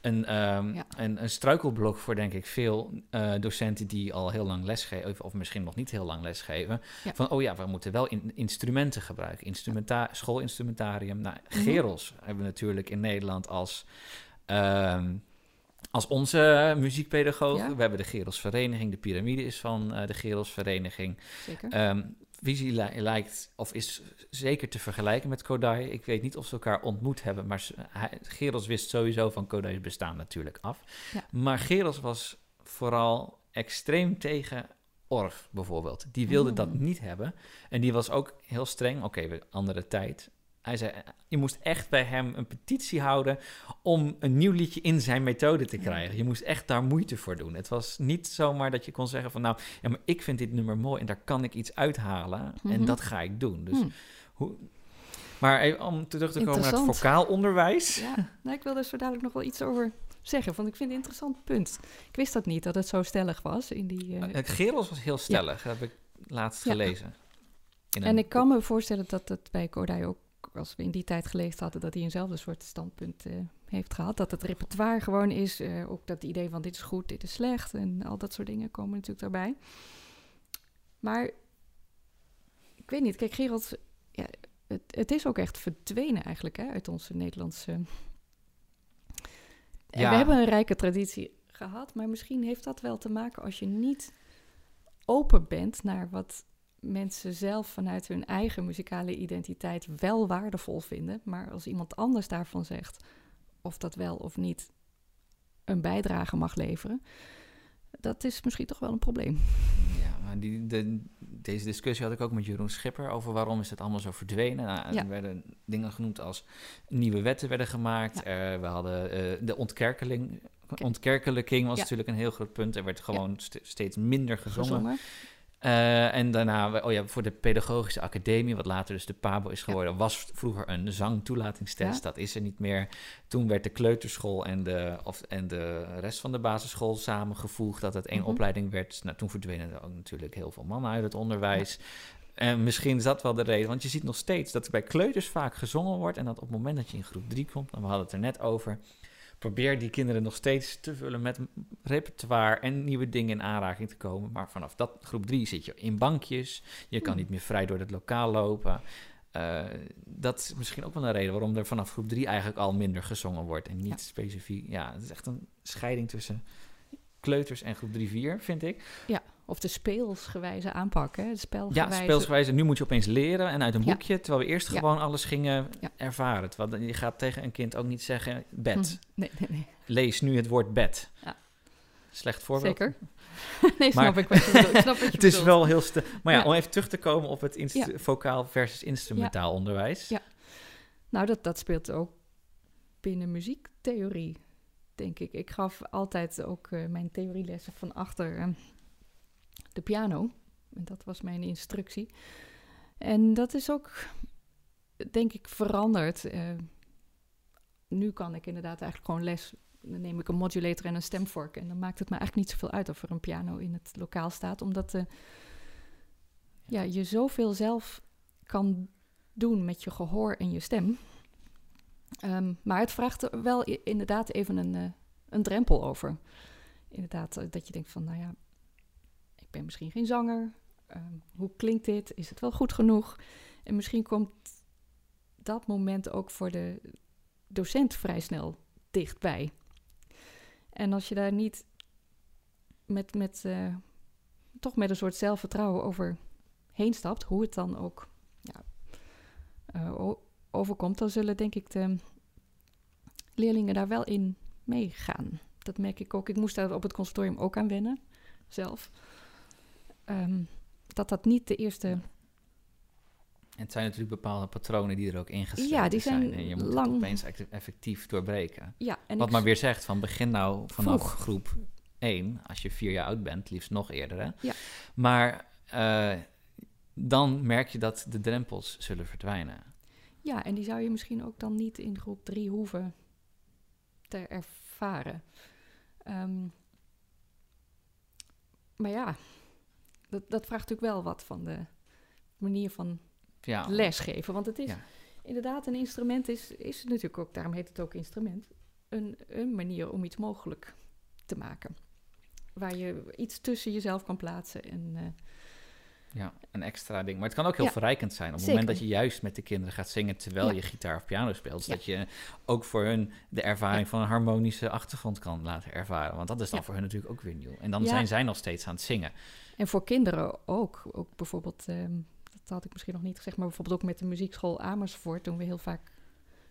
een, ehm, Ja. een, een struikelblok voor, denk ik, veel eh, docenten die al heel lang lesgeven... of misschien nog niet heel lang lesgeven. Ja. Van, oh ja, we moeten wel in, instrumenten gebruiken. Instrumenta schoolinstrumentarium. Nou, Mhm. Gerels hebben we natuurlijk in Nederland als... ehm, als onze muziekpedagoog. Ja. We hebben de Gerelsvereniging. De piramide is van eh, de Gerelsvereniging. zeker. Ehm Visie li- lijkt, of is zeker te vergelijken met Kodai. Ik weet niet of ze elkaar ontmoet hebben, maar hij, Gerels wist sowieso van Kodai's bestaan natuurlijk af. Ja. Maar Gerels was vooral extreem tegen Orff bijvoorbeeld. Die wilde dat Mm. niet hebben. En die was ook heel streng. Oké, we andere tijd. Hij zei, je moest echt bij hem een petitie houden om een nieuw liedje in zijn methode te krijgen. Je moest echt daar moeite voor doen. Het was niet zomaar dat je kon zeggen van, nou, ja, maar ik vind dit nummer mooi en daar kan ik iets uithalen en Mhm. dat ga ik doen. Dus Hm. hoe... Maar even om terug te komen naar het vocaal onderwijs. Ja, nou, ik wil er zo dadelijk nog wel iets over zeggen, want ik vind het een interessant punt. Ik wist dat niet, dat het zo stellig was in die... eh, Het Gerels was heel stellig, heb ik laatst Ja. gelezen. En ik kan me voorstellen dat het bij Kodai ook, als we in die tijd gelezen hadden, dat hij eenzelfde soort standpunt eh, heeft gehad. Dat het repertoire gewoon is, eh, ook dat idee van dit is goed, dit is slecht en al dat soort dingen komen natuurlijk daarbij. Maar ik weet niet, kijk Gerald, ja, het, het is ook echt verdwenen eigenlijk hè, uit onze Nederlandse... En Ja. we hebben een rijke traditie gehad, maar misschien heeft dat wel te maken als je niet open bent naar wat mensen zelf vanuit hun eigen muzikale identiteit wel waardevol vinden. Maar als iemand anders daarvan zegt of dat wel of niet een bijdrage mag leveren, dat is misschien toch wel een probleem. Ja, maar die, de, deze discussie had ik ook met Jeroen Schipper over waarom is het allemaal zo verdwenen. Nou, Ja. Er werden dingen genoemd als nieuwe wetten werden gemaakt. Ja. Eh, we hadden eh, de ontkerkeling. Ontkerkelijking was Ja. natuurlijk een heel groot punt. Er werd gewoon st- steeds minder gezongen. Gezongen. Eh, en daarna, oh ja, voor de pedagogische academie, wat later dus de PABO is geworden, was vroeger een zangtoelatingstest. Ja. Dat is er niet meer. Toen werd de kleuterschool en de, of, en de rest van de basisschool samengevoegd, dat het één Mhm. opleiding werd. Nou, toen verdwenen er ook natuurlijk heel veel mannen uit het onderwijs. En misschien is dat wel de reden, want je ziet nog steeds dat er bij kleuters vaak gezongen wordt en dat op het moment dat je in groep 3 komt, en we hadden het er net over, probeer die kinderen nog steeds te vullen met repertoire en nieuwe dingen in aanraking te komen. Maar vanaf dat groep 3 zit je in bankjes, je kan Hmm. niet meer vrij door het lokaal lopen. Eh, dat is misschien ook wel een reden waarom er vanaf groep 3 eigenlijk al minder gezongen wordt en niet Ja. specifiek. Ja, het is echt een scheiding tussen kleuters en groep 3, 4, vind ik. Of de speelsgewijze aanpak, hè? De Ja, speelsgewijze. Nu moet je opeens leren en uit een Ja. boekje, terwijl we eerst Ja. gewoon alles gingen Ja. ervaren. Terwijl je gaat tegen een kind ook niet zeggen bed. Hm, Nee, nee, nee. Lees nu het woord bed. Ja. Slecht voorbeeld. Zeker. *laughs* nee, Maar- snap ik wat je bedoelt. Ik snap wat *laughs* je Het is wel heel... Maar ja, om even terug te komen op het vocaal versus instrumentaal onderwijs. Ja. Nou, dat, dat speelt ook binnen muziektheorie, denk ik. Ik gaf altijd ook eh, mijn theorielessen van achter eh, de piano. En dat was mijn instructie. En dat is ook, denk ik, veranderd. Eh, nu kan ik inderdaad eigenlijk gewoon les. Dan neem ik een modulator en een stemvork. En dan maakt het me eigenlijk niet zoveel uit of er een piano in het lokaal staat. Omdat eh, ja, je zoveel zelf kan doen met je gehoor en je stem. Ehm, maar het vraagt er wel inderdaad even een, eh, een drempel over. Inderdaad, dat je denkt van, nou ja, ben misschien geen zanger. Ehm, hoe klinkt dit? Is het wel goed genoeg? En misschien komt dat moment ook voor de docent vrij snel dichtbij. En als je daar niet met, met eh, toch met een soort zelfvertrouwen over heen stapt, hoe het dan ook ja, eh, overkomt, dan zullen denk ik de leerlingen daar wel in meegaan. Dat merk ik ook. Ik moest daar op het conservatorium ook aan wennen, zelf. Ehm, dat dat niet de eerste... En het zijn natuurlijk bepaalde patronen die er ook ingesleten Ja, die zijn En je moet lang- het opeens effectief doorbreken. Ja, en Wat ik- maar weer zegt van begin nou vanaf Vroeg. groep 1, als je vier jaar oud bent, liefst nog eerder. Hè? Ja. Maar eh, dan merk je dat de drempels zullen verdwijnen. Ja, en die zou je misschien ook dan niet in groep 3 hoeven te ervaren. Ehm, maar ja, dat, dat vraagt natuurlijk wel wat van de manier van Ja, lesgeven. Want het is Ja. inderdaad een instrument, is, is natuurlijk ook, daarom heet het ook instrument, een, een manier om iets mogelijk te maken. Waar je iets tussen jezelf kan plaatsen. En, eh, ja, een extra ding. Maar het kan ook heel Ja, verrijkend zijn. Op het zeker. moment dat je juist met de kinderen gaat zingen terwijl Ja. je gitaar of piano speelt. Ja. Dat je ook voor hun de ervaring van een harmonische achtergrond kan laten ervaren. Want dat is dan voor hun natuurlijk ook weer nieuw. En dan zijn zij nog steeds aan het zingen. En voor kinderen ook. Ook bijvoorbeeld, ehm, dat had ik misschien nog niet gezegd, maar bijvoorbeeld ook met de muziekschool Amersfoort doen we heel vaak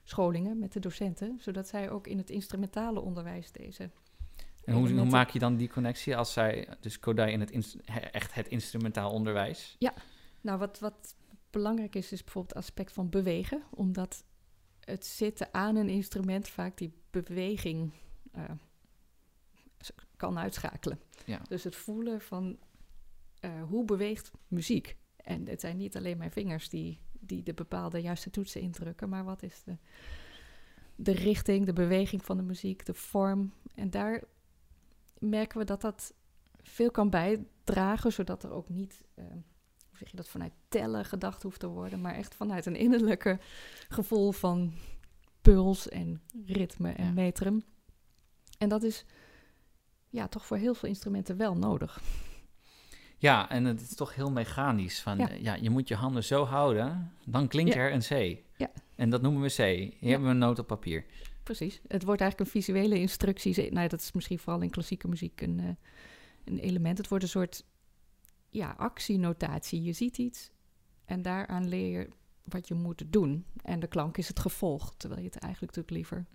scholingen met de docenten, zodat zij ook in het instrumentale onderwijs deze. En hoe, maak je dan die connectie als zij, dus Kodai in het echt het instrumentaal onderwijs? Nou, wat, wat belangrijk is, is bijvoorbeeld het aspect van bewegen, omdat het zitten aan een instrument vaak die beweging eh, kan uitschakelen. Ja. Dus het voelen van eh, hoe beweegt muziek. En het zijn niet alleen mijn vingers die, die de bepaalde juiste toetsen indrukken, maar wat is de, de richting, de beweging van de muziek, de vorm. En daar merken we dat dat veel kan bijdragen, zodat er ook niet, eh, hoe zeg je dat, vanuit tellen gedacht hoeft te worden, maar echt vanuit een innerlijke gevoel van puls en ritme en Ja. metrum. En dat is ja, toch voor heel veel instrumenten wel nodig. Ja, en het is toch heel mechanisch. Van, Ja. ja. ja, je moet je handen zo houden, dan klinkt Ja. er een C. Ja. En dat noemen we C. Hier Ja. hebben we een noot op papier. Precies. Het wordt eigenlijk een visuele instructie. Nou, dat is misschien vooral in klassieke muziek een, eh, een element. Het wordt een soort ja, actienotatie. Je ziet iets en daaraan leer je wat je moet doen. En de klank is het gevolg, terwijl je het eigenlijk natuurlijk liever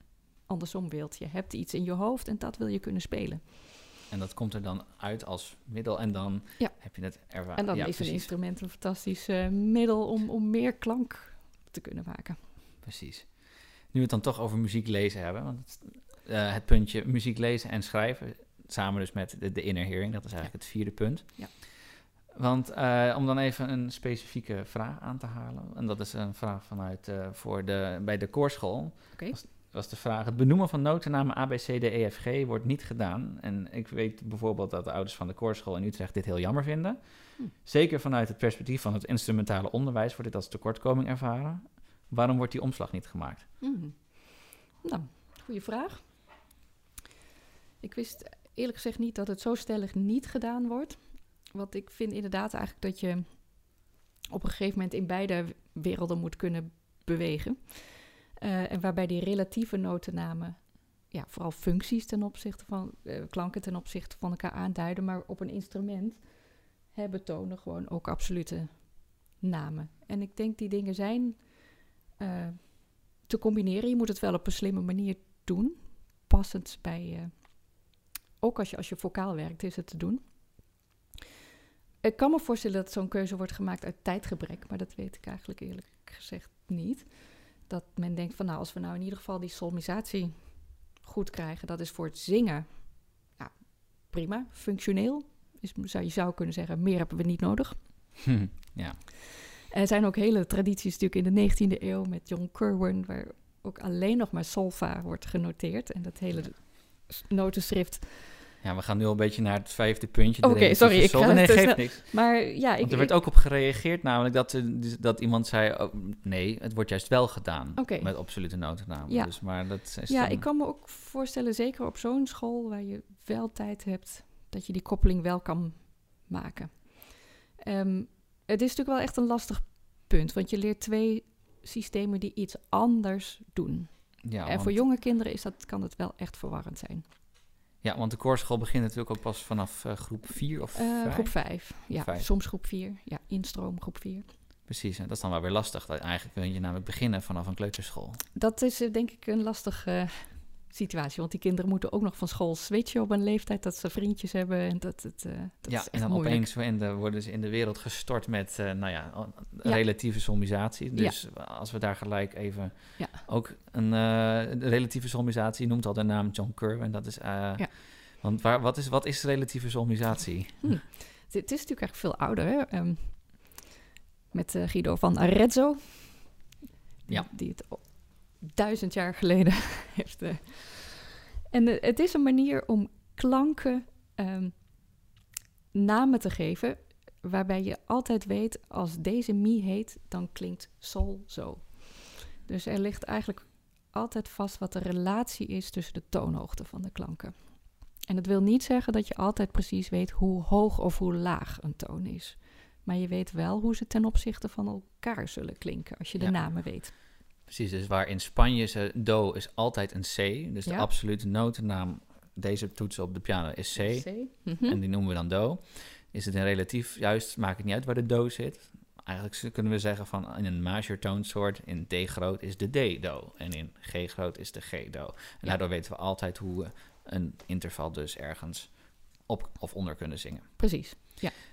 andersom wilt. Je hebt iets in je hoofd en dat wil je kunnen spelen. En dat komt er dan uit als middel en dan Ja. heb je het ervaren. En dan ja, is een instrument een fantastisch eh, middel om, om meer klank te kunnen maken. Precies. Nu we het dan toch over muziek lezen hebben, want het, eh, het puntje muziek lezen en schrijven, samen dus met de, de inner hearing, dat is eigenlijk het vierde punt. Ja. Want eh, om dan even een specifieke vraag aan te halen, en dat is een vraag vanuit voor de, bij de koorschool. Oké. Was, was de vraag: het benoemen van notennamen A, B, C, D, E, F, G wordt niet gedaan. En ik weet bijvoorbeeld dat de ouders van de koorschool in Utrecht dit heel jammer vinden. Hm. Zeker vanuit het perspectief van het instrumentale onderwijs wordt dit als tekortkoming ervaren. Waarom wordt die omslag niet gemaakt? Mhm. Nou, goede vraag. Ik wist eerlijk gezegd niet dat het zo stellig niet gedaan wordt. Want ik vind inderdaad eigenlijk dat je op een gegeven moment in beide werelden moet kunnen bewegen. Eh, en waarbij die relatieve notennamen ja, vooral functies ten opzichte van eh, klanken ten opzichte van elkaar aanduiden, maar op een instrument hebben tonen gewoon ook absolute namen. En ik denk die dingen zijn eh, te combineren. Je moet het wel op een slimme manier doen, passend bij. ook als je als je vocaal werkt, is het te doen. Ik kan me voorstellen dat zo'n keuze wordt gemaakt uit tijdgebrek, maar dat weet ik eigenlijk eerlijk gezegd niet. Dat men denkt van nou, als we nou in ieder geval die solmisatie goed krijgen, dat is voor het zingen ja, prima, functioneel. Is, zou, je zou kunnen zeggen, meer hebben we niet nodig. Hm, ja. Er zijn ook hele tradities natuurlijk in de 19e eeuw met John Kerwin, waar ook alleen nog maar solfa wordt genoteerd. En dat hele notenschrift. Ja, we gaan nu al een beetje naar het vijfde puntje. Oké, relatieve sorry, ik sol. ga Nee, te geeft snel. niks. Maar ja, ik, Want er werd ik- ook op gereageerd, namelijk dat, dus dat iemand zei: oh, nee, het wordt juist wel gedaan. Met absolute notennamen. Ja. Dus, maar dat is ja, dan- ik kan me ook voorstellen, zeker op zo'n school waar je wel tijd hebt, dat je die koppeling wel kan maken. Ehm, het is natuurlijk wel echt een lastig punt, want je leert twee systemen die iets anders doen. ja, en want, voor jonge kinderen is dat, kan het wel echt verwarrend zijn. Ja, want de koorschool begint natuurlijk ook pas vanaf eh, groep 4 of Eh, 5. groep 5, ja, Vijf. soms groep 4. Ja, instroom groep 4. Precies, en dat is dan wel weer lastig. Dat eigenlijk wil je namelijk beginnen vanaf een kleuterschool. Dat is eh, denk ik een lastige eh, situatie, want die kinderen moeten ook nog van school switchen op een leeftijd dat ze vriendjes hebben en dat het. eh, dat ja, en dan moeilijk. opeens in de, worden ze in de wereld gestort met, eh, nou ja, relatieve solmisatie. Ja. Dus als we daar gelijk even Ja. ook een eh, relatieve solmisatie, je noemt al de naam John Kerwin, dat is... Ja. Want waar, wat, is, wat is relatieve solmisatie? Het, het is natuurlijk echt veel ouder, hè? Ehm, met Guido van Arezzo. Ja. Die het duizend jaar geleden *laughs* heeft. eh. En eh, het is een manier om klanken ehm, namen te geven. Waarbij je altijd weet, als deze mi heet, dan klinkt sol zo. Dus er ligt eigenlijk altijd vast wat de relatie is tussen de toonhoogte van de klanken. En dat wil niet zeggen dat je altijd precies weet hoe hoog of hoe laag een toon is. Maar je weet wel hoe ze ten opzichte van elkaar zullen klinken als je de Ja. namen weet. Precies, dus waar in Spanje ze do is altijd een C, dus de absolute notennaam, deze toets op de piano is C, Mhm. en die noemen we dan do. Is het in relatief, juist maakt het niet uit waar de do zit. Eigenlijk kunnen we zeggen van in een major toonsoort, in D groot is de D do, en in G groot is de G do. En Ja. daardoor weten we altijd hoe we een interval dus ergens op of onder kunnen zingen. Precies.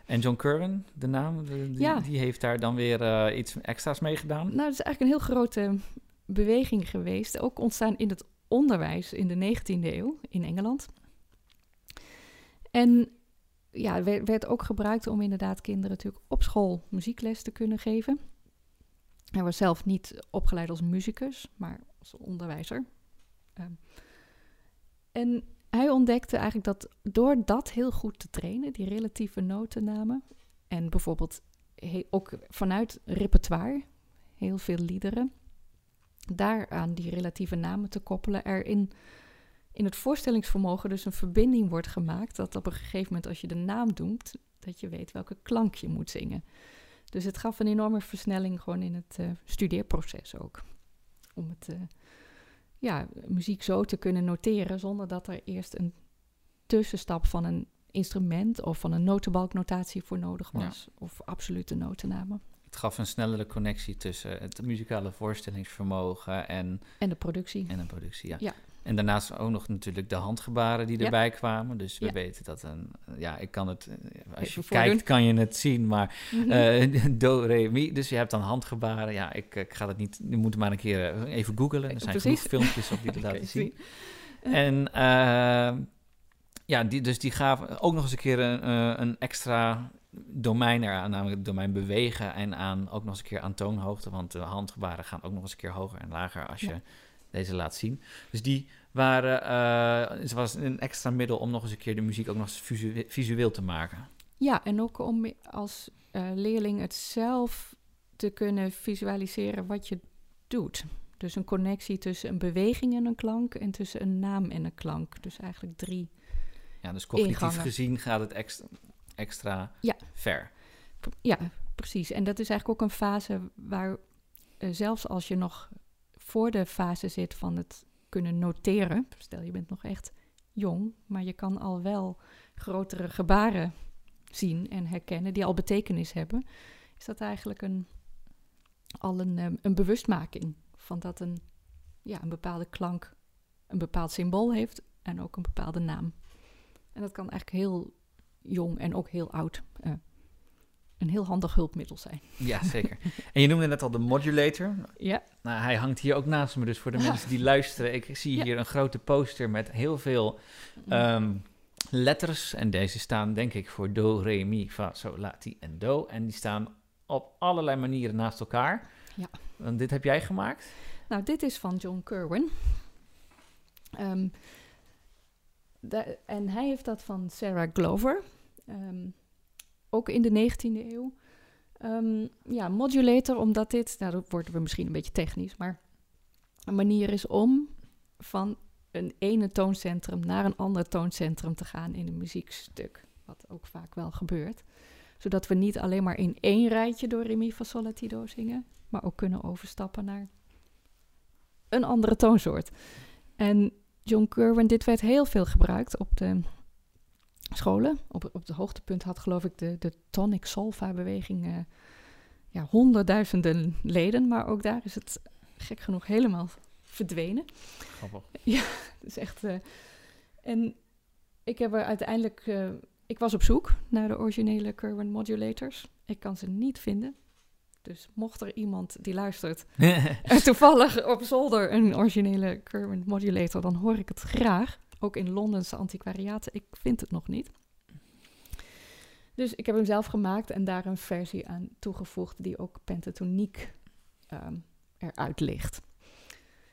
En John Curran, de naam, die, Ja. die heeft daar dan weer eh, iets extra's mee gedaan. Nou, het is eigenlijk een heel grote beweging geweest. Ook ontstaan in het onderwijs in de 19e eeuw in Engeland. En ja, werd, werd ook gebruikt om inderdaad kinderen natuurlijk op school muziekles te kunnen geven. Hij was zelf niet opgeleid als muzikus, maar als onderwijzer. Ehm, en hij ontdekte eigenlijk dat door dat heel goed te trainen, die relatieve notennamen, en bijvoorbeeld ook vanuit repertoire, heel veel liederen, daaraan die relatieve namen te koppelen, er in, in het voorstellingsvermogen dus een verbinding wordt gemaakt, dat op een gegeven moment als je de naam noemt, dat je weet welke klank je moet zingen. Dus het gaf een enorme versnelling gewoon in het eh, studeerproces ook. Om het, eh, ja, muziek zo te kunnen noteren zonder dat er eerst een tussenstap van een instrument of van een notenbalknotatie voor nodig Ja. was. Of absolute notennamen. Het gaf een snellere connectie tussen het muzikale voorstellingsvermogen en, En de productie. en een productie. Ja. Ja. En daarnaast ook nog natuurlijk de handgebaren die Ja. erbij kwamen. Dus we Ja. weten dat een. Ja, ik kan het. eh, Als je kijkt, kan je het zien. Maar Mhm. eh, *laughs* do, re, mi. Dus je hebt dan handgebaren. Ja, ik, ik ga het niet. Je moet maar een keer eh, even googlen. Er zijn Precies. genoeg filmpjes op die dat *laughs* laten zien. En eh, ja, die, dus die gaven ook nog eens een keer een, een extra domein eraan, namelijk het domein bewegen en aan ook nog eens een keer aan toonhoogte, want de handgebaren gaan ook nog eens een keer hoger en lager als je Ja. Deze laat zien. Dus die waren, eh, het was een extra middel om nog eens een keer de muziek ook nog visu- visueel te maken. Ja, en ook om als eh, leerling het zelf te kunnen visualiseren wat je doet. Dus een connectie tussen een beweging en een klank en tussen een naam en een klank. Dus eigenlijk drie. Ja, dus cognitief Ingangen. gezien gaat het extra, extra Ja. ver. Ja, precies. En dat is eigenlijk ook een fase waar eh, zelfs als je nog voor de fase zit van het kunnen noteren. Stel, je bent nog echt jong, maar je kan al wel grotere gebaren zien en herkennen die al betekenis hebben. Is dat eigenlijk een, al een, ehm, een bewustmaking van dat een, ja, een bepaalde klank een bepaald symbool heeft en ook een bepaalde naam. En dat kan eigenlijk heel jong en ook heel oud uh, een heel handig hulpmiddel zijn. Ja, zeker. En je noemde net al de modulator. Ja. Nou, hij hangt hier ook naast me, dus voor de mensen die luisteren. Ik zie hier een grote poster met heel veel um, letters. En deze staan denk ik voor do, re, mi, fa, sol, la, ti en do. En die staan op allerlei manieren naast elkaar. Ja. Want dit heb jij gemaakt? Nou, dit is van John Kerwin. Um, en hij heeft dat van Sarah Glover. Um, ook in de 19e eeuw. Um, ja, modulator, omdat dit, nou, dan worden we misschien een beetje technisch, maar een manier is om van een ene tooncentrum naar een ander tooncentrum te gaan in een muziekstuk. Wat ook vaak wel gebeurt. Zodat we niet alleen maar in één rijtje door Re, Mi, Fa, Sol, La, Ti, Do zingen, maar ook kunnen overstappen naar een andere toonsoort. En John Kerwin, dit werd heel veel gebruikt op de scholen. Op, op het hoogtepunt had geloof ik de, de tonic solfa beweging uh, ja, honderdduizenden leden. Maar ook daar is het gek genoeg helemaal verdwenen. Grappig. *laughs* Ja, het is echt... Uh, en ik heb er uiteindelijk... Uh, ik was op zoek naar de originele Kerwin modulators. Ik kan ze niet vinden. Dus mocht er iemand die luistert *laughs* toevallig op zolder een originele Kerwin modulator, dan hoor ik het graag. Ook in Londense antiquariaten. Ik vind het nog niet. Dus ik heb hem zelf gemaakt en daar een versie aan toegevoegd die ook pentatoniek um, eruit ligt.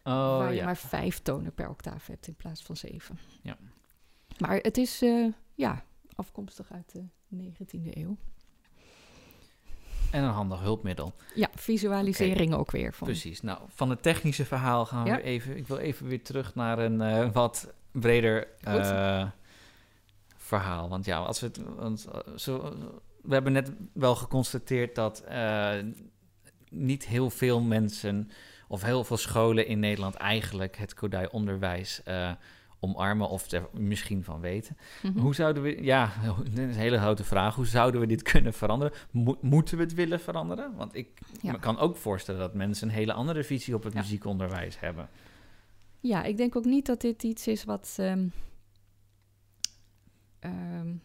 Oh, waar je maar vijf tonen per octaaf hebt in plaats van zeven. Ja. Maar het is uh, ja, afkomstig uit de 19e eeuw. En een handig hulpmiddel. Ja, visualisering okay. ook weer. Van. Precies. Nou, van het technische verhaal gaan we ja. even... Ik wil even weer terug naar een uh, wat breder uh, verhaal. Want ja, als we het... Want, zo, we hebben net wel geconstateerd dat uh, niet heel veel mensen... of heel veel scholen in Nederland eigenlijk het Kodai-onderwijs... Uh, omarmen of er misschien van weten. Mm -hmm. Hoe zouden we, ja, *laughs* dat is een hele grote vraag. Hoe zouden we dit kunnen veranderen? Mo moeten we het willen veranderen? Want ik ja. me kan ook voorstellen dat mensen een hele andere visie op het ja. muziekonderwijs hebben. Ja, ik denk ook niet dat dit iets is wat. Um, um,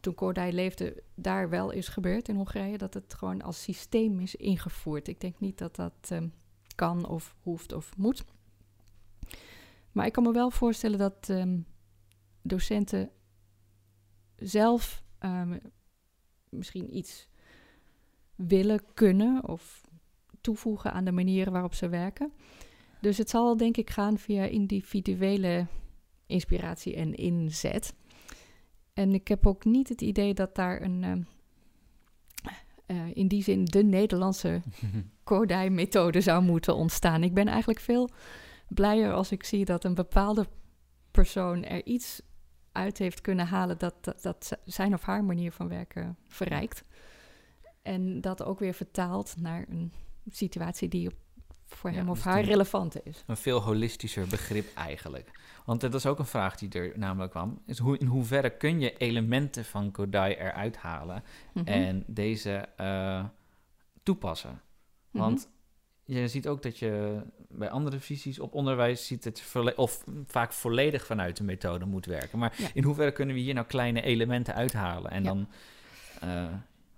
toen Kordij leefde, daar wel is gebeurd in Hongarije, dat het gewoon als systeem is ingevoerd. Ik denk niet dat dat um, kan of hoeft of moet. Maar ik kan me wel voorstellen dat docenten zelf misschien iets willen kunnen of toevoegen aan de manieren waarop ze werken. Dus het zal denk ik gaan via individuele inspiratie en inzet. En ik heb ook niet het idee dat daar een, uh, uh, in die zin de Nederlandse *laughs* Kodai-methode zou moeten ontstaan. Ik ben eigenlijk veel blijer als ik zie dat een bepaalde persoon er iets uit heeft kunnen halen dat, dat, dat zijn of haar manier van werken verrijkt. En dat ook weer vertaalt naar een situatie die voor hem ja, of haar relevant is. Een veel holistischer begrip eigenlijk. Want dat is ook een vraag die er namelijk kwam. Is hoe, in hoeverre kun je elementen van Kodai eruit halen mm -hmm. en deze uh, toepassen? Mm -hmm. Want je ziet ook dat je bij andere visies op onderwijs ziet het of vaak volledig vanuit de methode moet werken. Maar ja. in hoeverre kunnen we hier nou kleine elementen uithalen? En ja. dan, uh,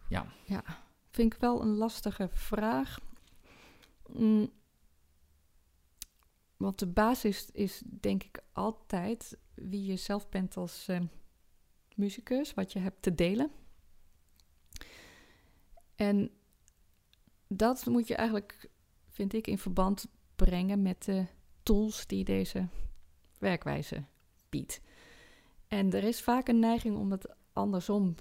ja. Ja, vind ik wel een lastige vraag. Mm. Want de basis is denk ik altijd wie je zelf bent als uh, muzikus, wat je hebt te delen. En dat moet je eigenlijk vind ik, in verband brengen met de tools die deze werkwijze biedt. En er is vaak een neiging om het andersom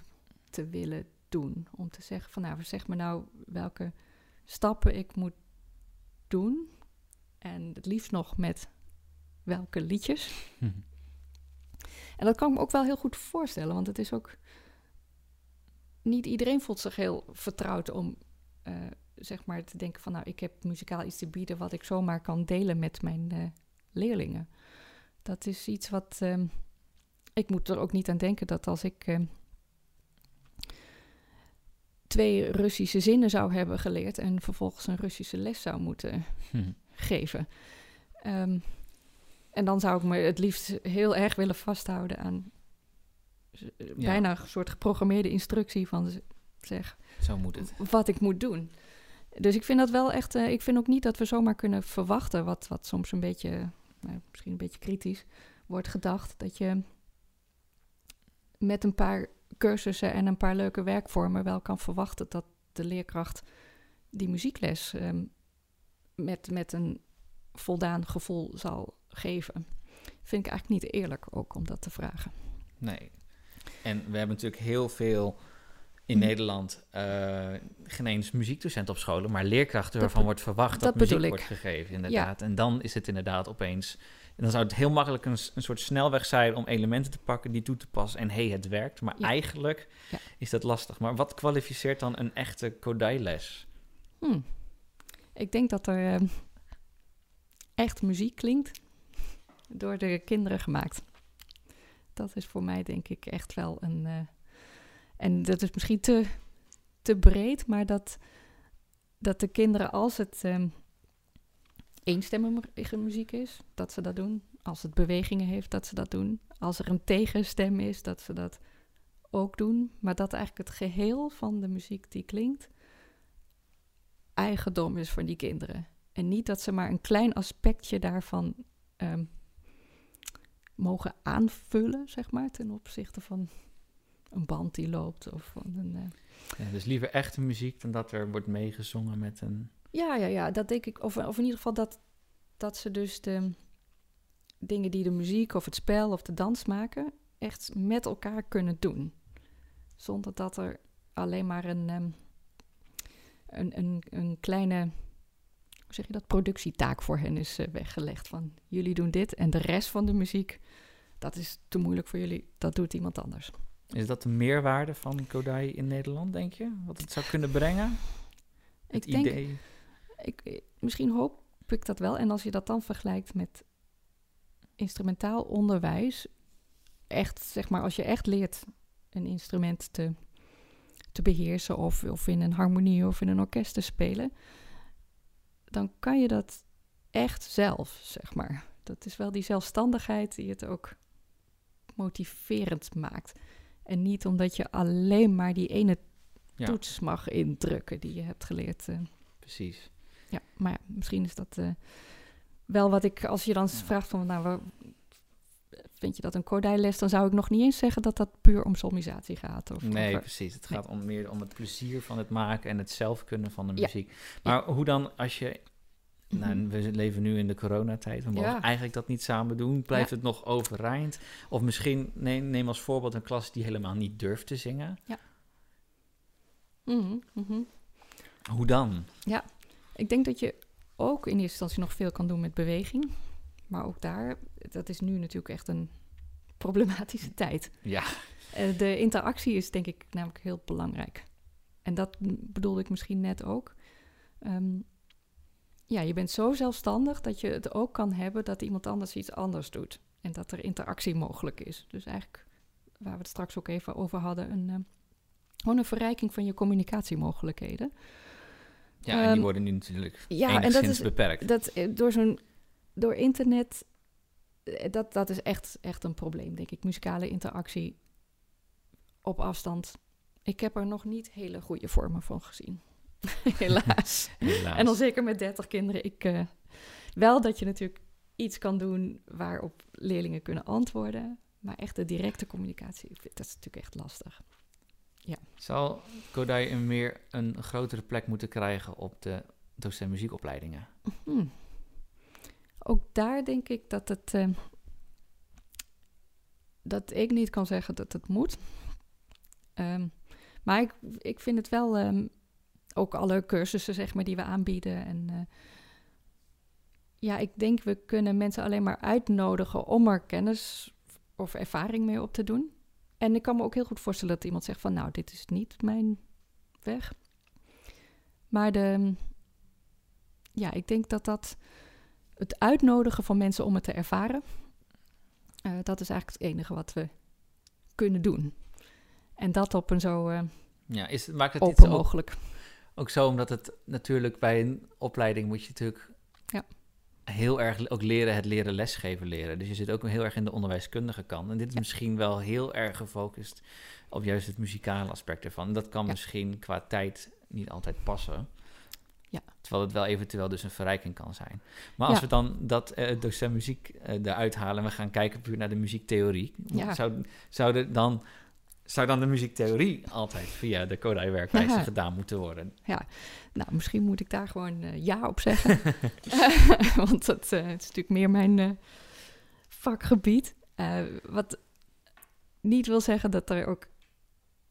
te willen doen. Om te zeggen van nou, zeg me nou welke stappen ik moet doen. En het liefst nog met welke liedjes. En dat kan ik me ook wel heel goed voorstellen, want het is ook. Niet iedereen voelt zich heel vertrouwd om uh, zeg maar te denken van nou, ik heb muzikaal iets te bieden wat ik zomaar kan delen met mijn eh, leerlingen. Dat is iets wat ehm, ik moet er ook niet aan denken dat als ik ehm, twee Russische zinnen zou hebben geleerd en vervolgens een Russische les zou moeten Hm. Geven. Ehm, en dan zou ik me het liefst heel erg willen vasthouden aan z- bijna een soort geprogrammeerde instructie van zeg Zo moet het. wat ik moet doen. Dus ik vind dat wel echt. eh, ik vind ook niet dat we zomaar kunnen verwachten, wat, wat soms een beetje, nou, misschien een beetje kritisch wordt gedacht, dat je met een paar cursussen en een paar leuke werkvormen wel kan verwachten dat de leerkracht die muziekles ehm, met, met een voldaan gevoel zal geven. Vind ik eigenlijk niet eerlijk ook om dat te vragen. Nee. En we hebben natuurlijk heel veel in Mhm. Nederland uh, geen eens muziekdocent op scholen, maar leerkrachten waarvan wordt verwacht dat, dat muziek wordt gegeven, inderdaad. En dan is het inderdaad opeens... En dan zou het heel makkelijk een, een soort snelweg zijn om elementen te pakken, die toe te passen en hé, hey, het werkt. Maar Ja. eigenlijk Ja. is dat lastig. Maar wat kwalificeert dan een echte Kodai-les? Hm. Ik denk dat er ehm, echt muziek klinkt door de kinderen gemaakt. Dat is voor mij denk ik echt wel een... eh, en dat is misschien te, te breed, maar dat, dat de kinderen als het ehm eenstemmige muziek is, dat ze dat doen. Als het bewegingen heeft, dat ze dat doen. Als er een tegenstem is, dat ze dat ook doen. Maar dat eigenlijk het geheel van de muziek die klinkt eigendom is van die kinderen. En niet dat ze maar een klein aspectje daarvan ehm, mogen aanvullen, zeg maar, ten opzichte van een band die loopt of van een. eh, Ja, dus liever echte muziek dan dat er wordt meegezongen met een... Ja, ja, ja, dat denk ik. Of, of in ieder geval dat, dat ze dus de dingen die de muziek of het spel of de dans maken, echt met elkaar kunnen doen. Zonder dat er alleen maar een, ehm, een, een, een kleine, hoe zeg je dat, productietaak voor hen is eh, weggelegd. Van jullie doen dit en de rest van de muziek, dat is te moeilijk voor jullie, dat doet iemand anders. Is dat de meerwaarde van Kodai in Nederland, denk je? Wat het zou kunnen brengen? Het ik denk, idee? ik, ik- misschien hoop ik dat wel. En als je dat dan vergelijkt met instrumentaal onderwijs, echt, zeg maar, als je echt leert een instrument te, te beheersen of, of in een harmonie of in een orkest te spelen, dan kan je dat echt zelf, zeg maar. Dat is wel die zelfstandigheid die het ook motiverend maakt. En niet omdat je alleen maar die ene Ja, toets mag indrukken die je hebt geleerd. eh. precies. Ja, maar ja, misschien is dat eh, wel wat ik, als je dan Ja. vraagt van, nou, vind je dat een Kodai-les? Dan zou ik nog niet eens zeggen dat dat puur om solmisatie gaat. Of, Nee, precies. Het nee. gaat om meer om het plezier van het maken en het zelf kunnen van de Ja. muziek. Maar hoe dan als je... Nou, Mhm. we leven nu in de coronatijd. We mogen Ja. eigenlijk dat niet samen doen. Blijft Ja. het nog overeind? Of misschien, neem, neem als voorbeeld een klas die helemaal niet durft te zingen. Mhm, mhm. Hoe dan? Ik denk dat je ook in eerste instantie nog veel kan doen met beweging. Maar ook daar, dat is nu natuurlijk echt een problematische *laughs* tijd. Ja, Eh, de interactie is denk ik namelijk heel belangrijk. En dat bedoelde ik misschien net ook. Ehm, ja, je bent zo zelfstandig dat je het ook kan hebben dat iemand anders iets anders doet. En dat er interactie mogelijk is. Dus eigenlijk, waar we het straks ook even over hadden, een, ehm, gewoon een verrijking van je communicatiemogelijkheden. ja en die Ehm, worden nu natuurlijk ja, en dat is- beperkt. Dat eh, door zo'n door internet, eh, dat, dat is echt, echt een probleem, denk ik. Muzikale interactie op afstand. Ik heb er nog niet hele goede vormen van gezien. *laughs* Helaas. *laughs* Helaas. En dan zeker met 30 kinderen. Ik, eh, wel dat je natuurlijk iets kan doen waarop leerlingen kunnen antwoorden. Maar echt de directe communicatie, dat is natuurlijk echt lastig. Zal Kodai een meer een grotere plek moeten krijgen op de docent muziekopleidingen? Hmm. Ook daar denk ik dat het. eh, dat ik niet kan zeggen dat het moet. Ehm, maar ik, ik vind het wel. ehm, ook alle cursussen, zeg maar, die we aanbieden. En. eh, ja, ik denk we kunnen mensen alleen maar uitnodigen om er kennis of ervaring mee op te doen. En ik kan me ook heel goed voorstellen dat iemand zegt van, nou, dit is niet mijn weg. Maar de, ja, ik denk dat dat het uitnodigen van mensen om het te ervaren, eh, dat is eigenlijk het enige wat we kunnen doen. En dat op een zo uh, ja, is, maakt het open mogelijk. Ook zo, omdat het natuurlijk bij een opleiding moet je natuurlijk ja. heel erg ook leren het leren lesgeven leren. Dus je zit ook heel erg in de onderwijskundige kant. En dit is misschien wel heel erg gefocust op juist het muzikale aspect ervan. Dat kan misschien qua tijd niet altijd passen. Ja. Terwijl het wel eventueel dus een verrijking kan zijn. Maar als we dan dat uh, docent muziek uh, eruit halen en we gaan kijken puur naar de muziektheorie, zou, zou dan zou dan de muziektheorie altijd via de Kodai-werkwijze gedaan moeten worden? Ja, nou, misschien moet ik daar gewoon uh, ja op zeggen. *laughs* *laughs* Want dat is natuurlijk meer mijn vakgebied. wat niet wil zeggen dat er ook...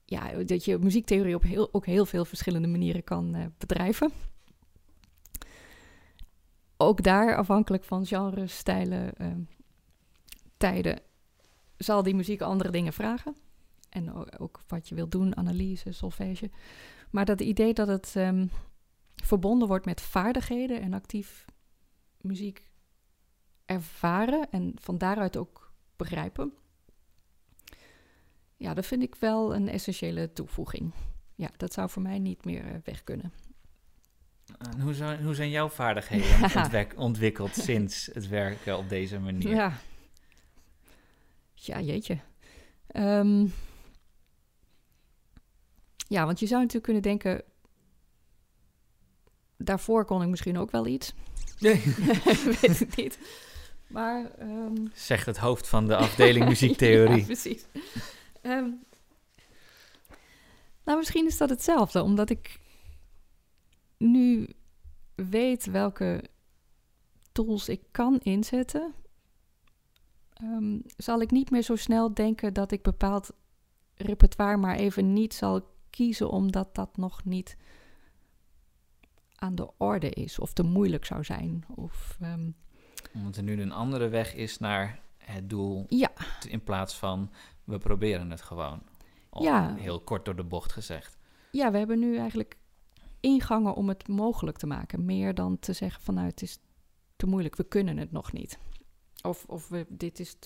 Ja, dat je muziektheorie op heel, ook heel veel verschillende manieren kan bedrijven. Ook daar, afhankelijk van genres, stijlen, tijden, zal die muziek andere dingen vragen. En ook wat je wilt doen, analyse, solfège. Maar dat idee dat het ehm, verbonden wordt met vaardigheden en actief muziek ervaren en van daaruit ook begrijpen. Ja, dat vind ik wel een essentiële toevoeging. Ja, dat zou voor mij niet meer eh, weg kunnen. En hoe, zijn, hoe zijn jouw vaardigheden *laughs* ontwikkeld sinds het werken op deze manier? Ja, ja jeetje. Um, ja, want je zou natuurlijk kunnen denken... Daarvoor kon ik misschien ook wel iets. Nee. *laughs* Weet het niet. Maar... Um... Zegt het hoofd van de afdeling *laughs* muziektheorie. ja, precies. Um, nou, misschien is dat hetzelfde. Omdat ik nu weet welke tools ik kan inzetten... Um, zal ik niet meer zo snel denken dat ik bepaald repertoire maar even niet zal kiezen omdat dat nog niet aan de orde is of te moeilijk zou zijn. Of, um... Omdat er nu een andere weg is naar het doel ja. in plaats van we proberen het gewoon. ja. Heel kort door de bocht gezegd. Ja, we hebben nu eigenlijk ingangen om het mogelijk te maken. Meer dan te zeggen van nou het is te moeilijk, we kunnen het nog niet. Of, of we, dit is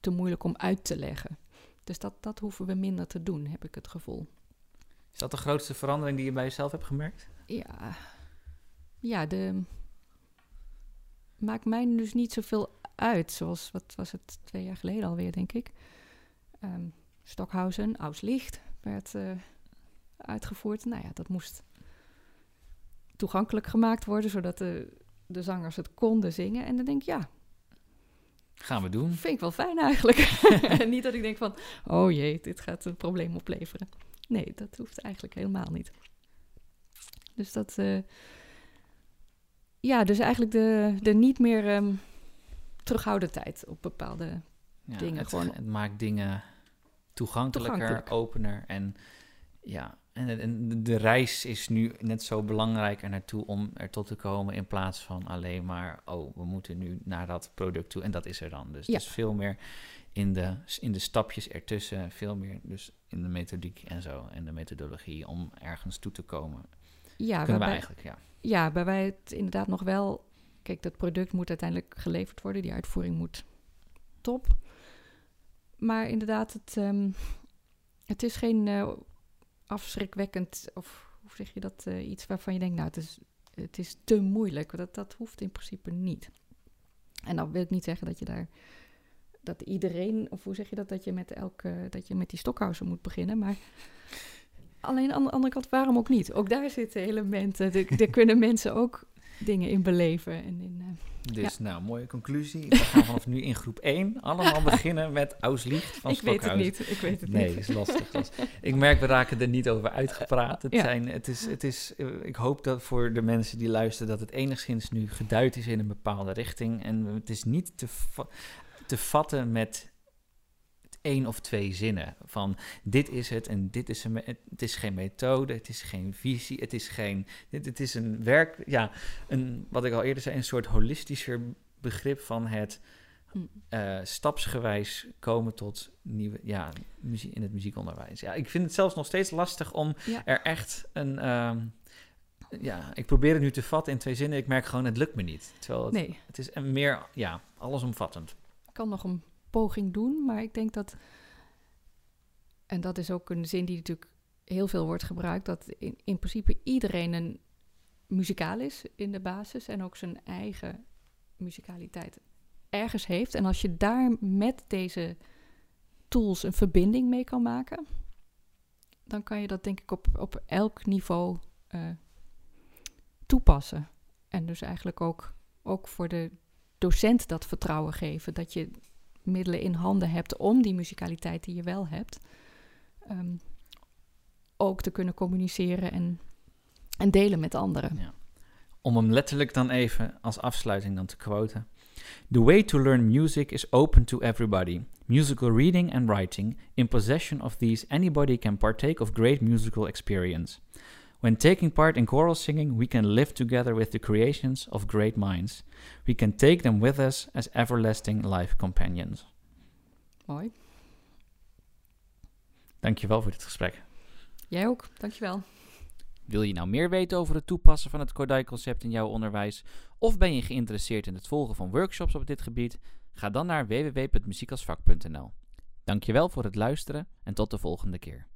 te moeilijk om uit te leggen. Dus dat, dat hoeven we minder te doen, heb ik het gevoel. Is dat de grootste verandering die je bij jezelf hebt gemerkt? Ja, ja de... maakt mij dus niet zoveel uit. Zoals, wat was het, twee jaar geleden alweer, denk ik. Um, Stockhausen, Auslicht werd uh, uitgevoerd. Nou ja, dat moest toegankelijk gemaakt worden, zodat de, de zangers het konden zingen. En dan denk ik, ja... Gaan we doen. Vind ik wel fijn eigenlijk. *laughs* niet dat ik denk van, oh jee, dit gaat een probleem opleveren. Nee, dat hoeft eigenlijk helemaal niet. Dus dat. Uh, ja, dus eigenlijk de, de niet meer um, terughouden tijd op bepaalde ja, dingen. Het, gewoon. het maakt dingen toegankelijker, toegankelijk. opener. En ja, en, en, de reis is nu net zo belangrijk er naartoe om er tot te komen. In plaats van alleen maar, oh, we moeten nu naar dat product toe. En dat is er dan. Dus ja. het is veel meer in de, in de stapjes ertussen, veel meer dus in de methodiek en zo en de methodologie om ergens toe te komen. Ja, kunnen we eigenlijk, ja. Ja, waarbij het inderdaad nog wel, kijk, dat product moet uiteindelijk geleverd worden, die uitvoering moet top. Maar inderdaad, het, um, het is geen uh, afschrikwekkend, of hoe zeg je dat, uh, iets waarvan je denkt, nou, het is, het is te moeilijk. Dat, dat hoeft in principe niet. En dan wil ik niet zeggen dat je daar dat iedereen, of hoe zeg je dat, dat je met elke, dat je met die stokhousen moet beginnen. Maar alleen aan de andere kant, waarom ook niet? Ook daar zitten elementen. Er kunnen mensen ook dingen in beleven. En in, uh, dus nou, mooie conclusie. We gaan vanaf nu in groep 1 allemaal beginnen met Auslicht van *laughs* Ik weet het niet, ik weet het nee, niet. is lastig. ik merk, we raken er niet over uitgepraat. Het zijn, het is, het is, eh, ik hoop dat voor de mensen die luisteren dat het enigszins nu geduid is in een bepaalde richting. En het is niet te te vatten met één of twee zinnen. Van dit is het en dit is een. Het is geen methode, het is geen visie, het is geen. Dit, het is een werk. Ja, een, wat ik al eerder zei, een soort holistischer begrip van het. Uh, stapsgewijs komen tot nieuwe, ja, muziek in het muziekonderwijs. Ja, ik vind het zelfs nog steeds lastig om ja. er echt een, um, ja, ik probeer het nu te vatten in twee zinnen. Ik merk gewoon, het lukt me niet. Terwijl het, Nee, het is meer, ja, allesomvattend. ik kan nog een poging doen, maar ik denk dat... En dat is ook een zin die natuurlijk heel veel wordt gebruikt... dat in, in principe iedereen een muzikaal is in de basis... en ook zijn eigen muzikaliteit ergens heeft. En als je daar met deze tools een verbinding mee kan maken... dan kan je dat denk ik op, op elk niveau eh, toepassen. En dus eigenlijk ook, ook voor de docent dat vertrouwen geven. Dat je middelen in handen hebt om die muzikaliteit die je wel hebt... ehm, ook te kunnen communiceren en, en delen met anderen. Ja. Om hem letterlijk dan even als afsluiting dan te quoten. The way to learn music is open to everybody. Musical reading and writing, in possession of these, anybody can partake of great musical experience. When taking part in choral singing, we can live together with the creations of great minds. We can take them with us as everlasting life companions. Mooi. Dankjewel voor dit gesprek. Jij ook, dankjewel. Wil je nou meer weten over het toepassen van het Kodai-concept in jouw onderwijs? Of ben je geïnteresseerd in het volgen van workshops op dit gebied? Ga dan naar www.muziekalsvak.nl. Dankjewel voor het luisteren en tot de volgende keer.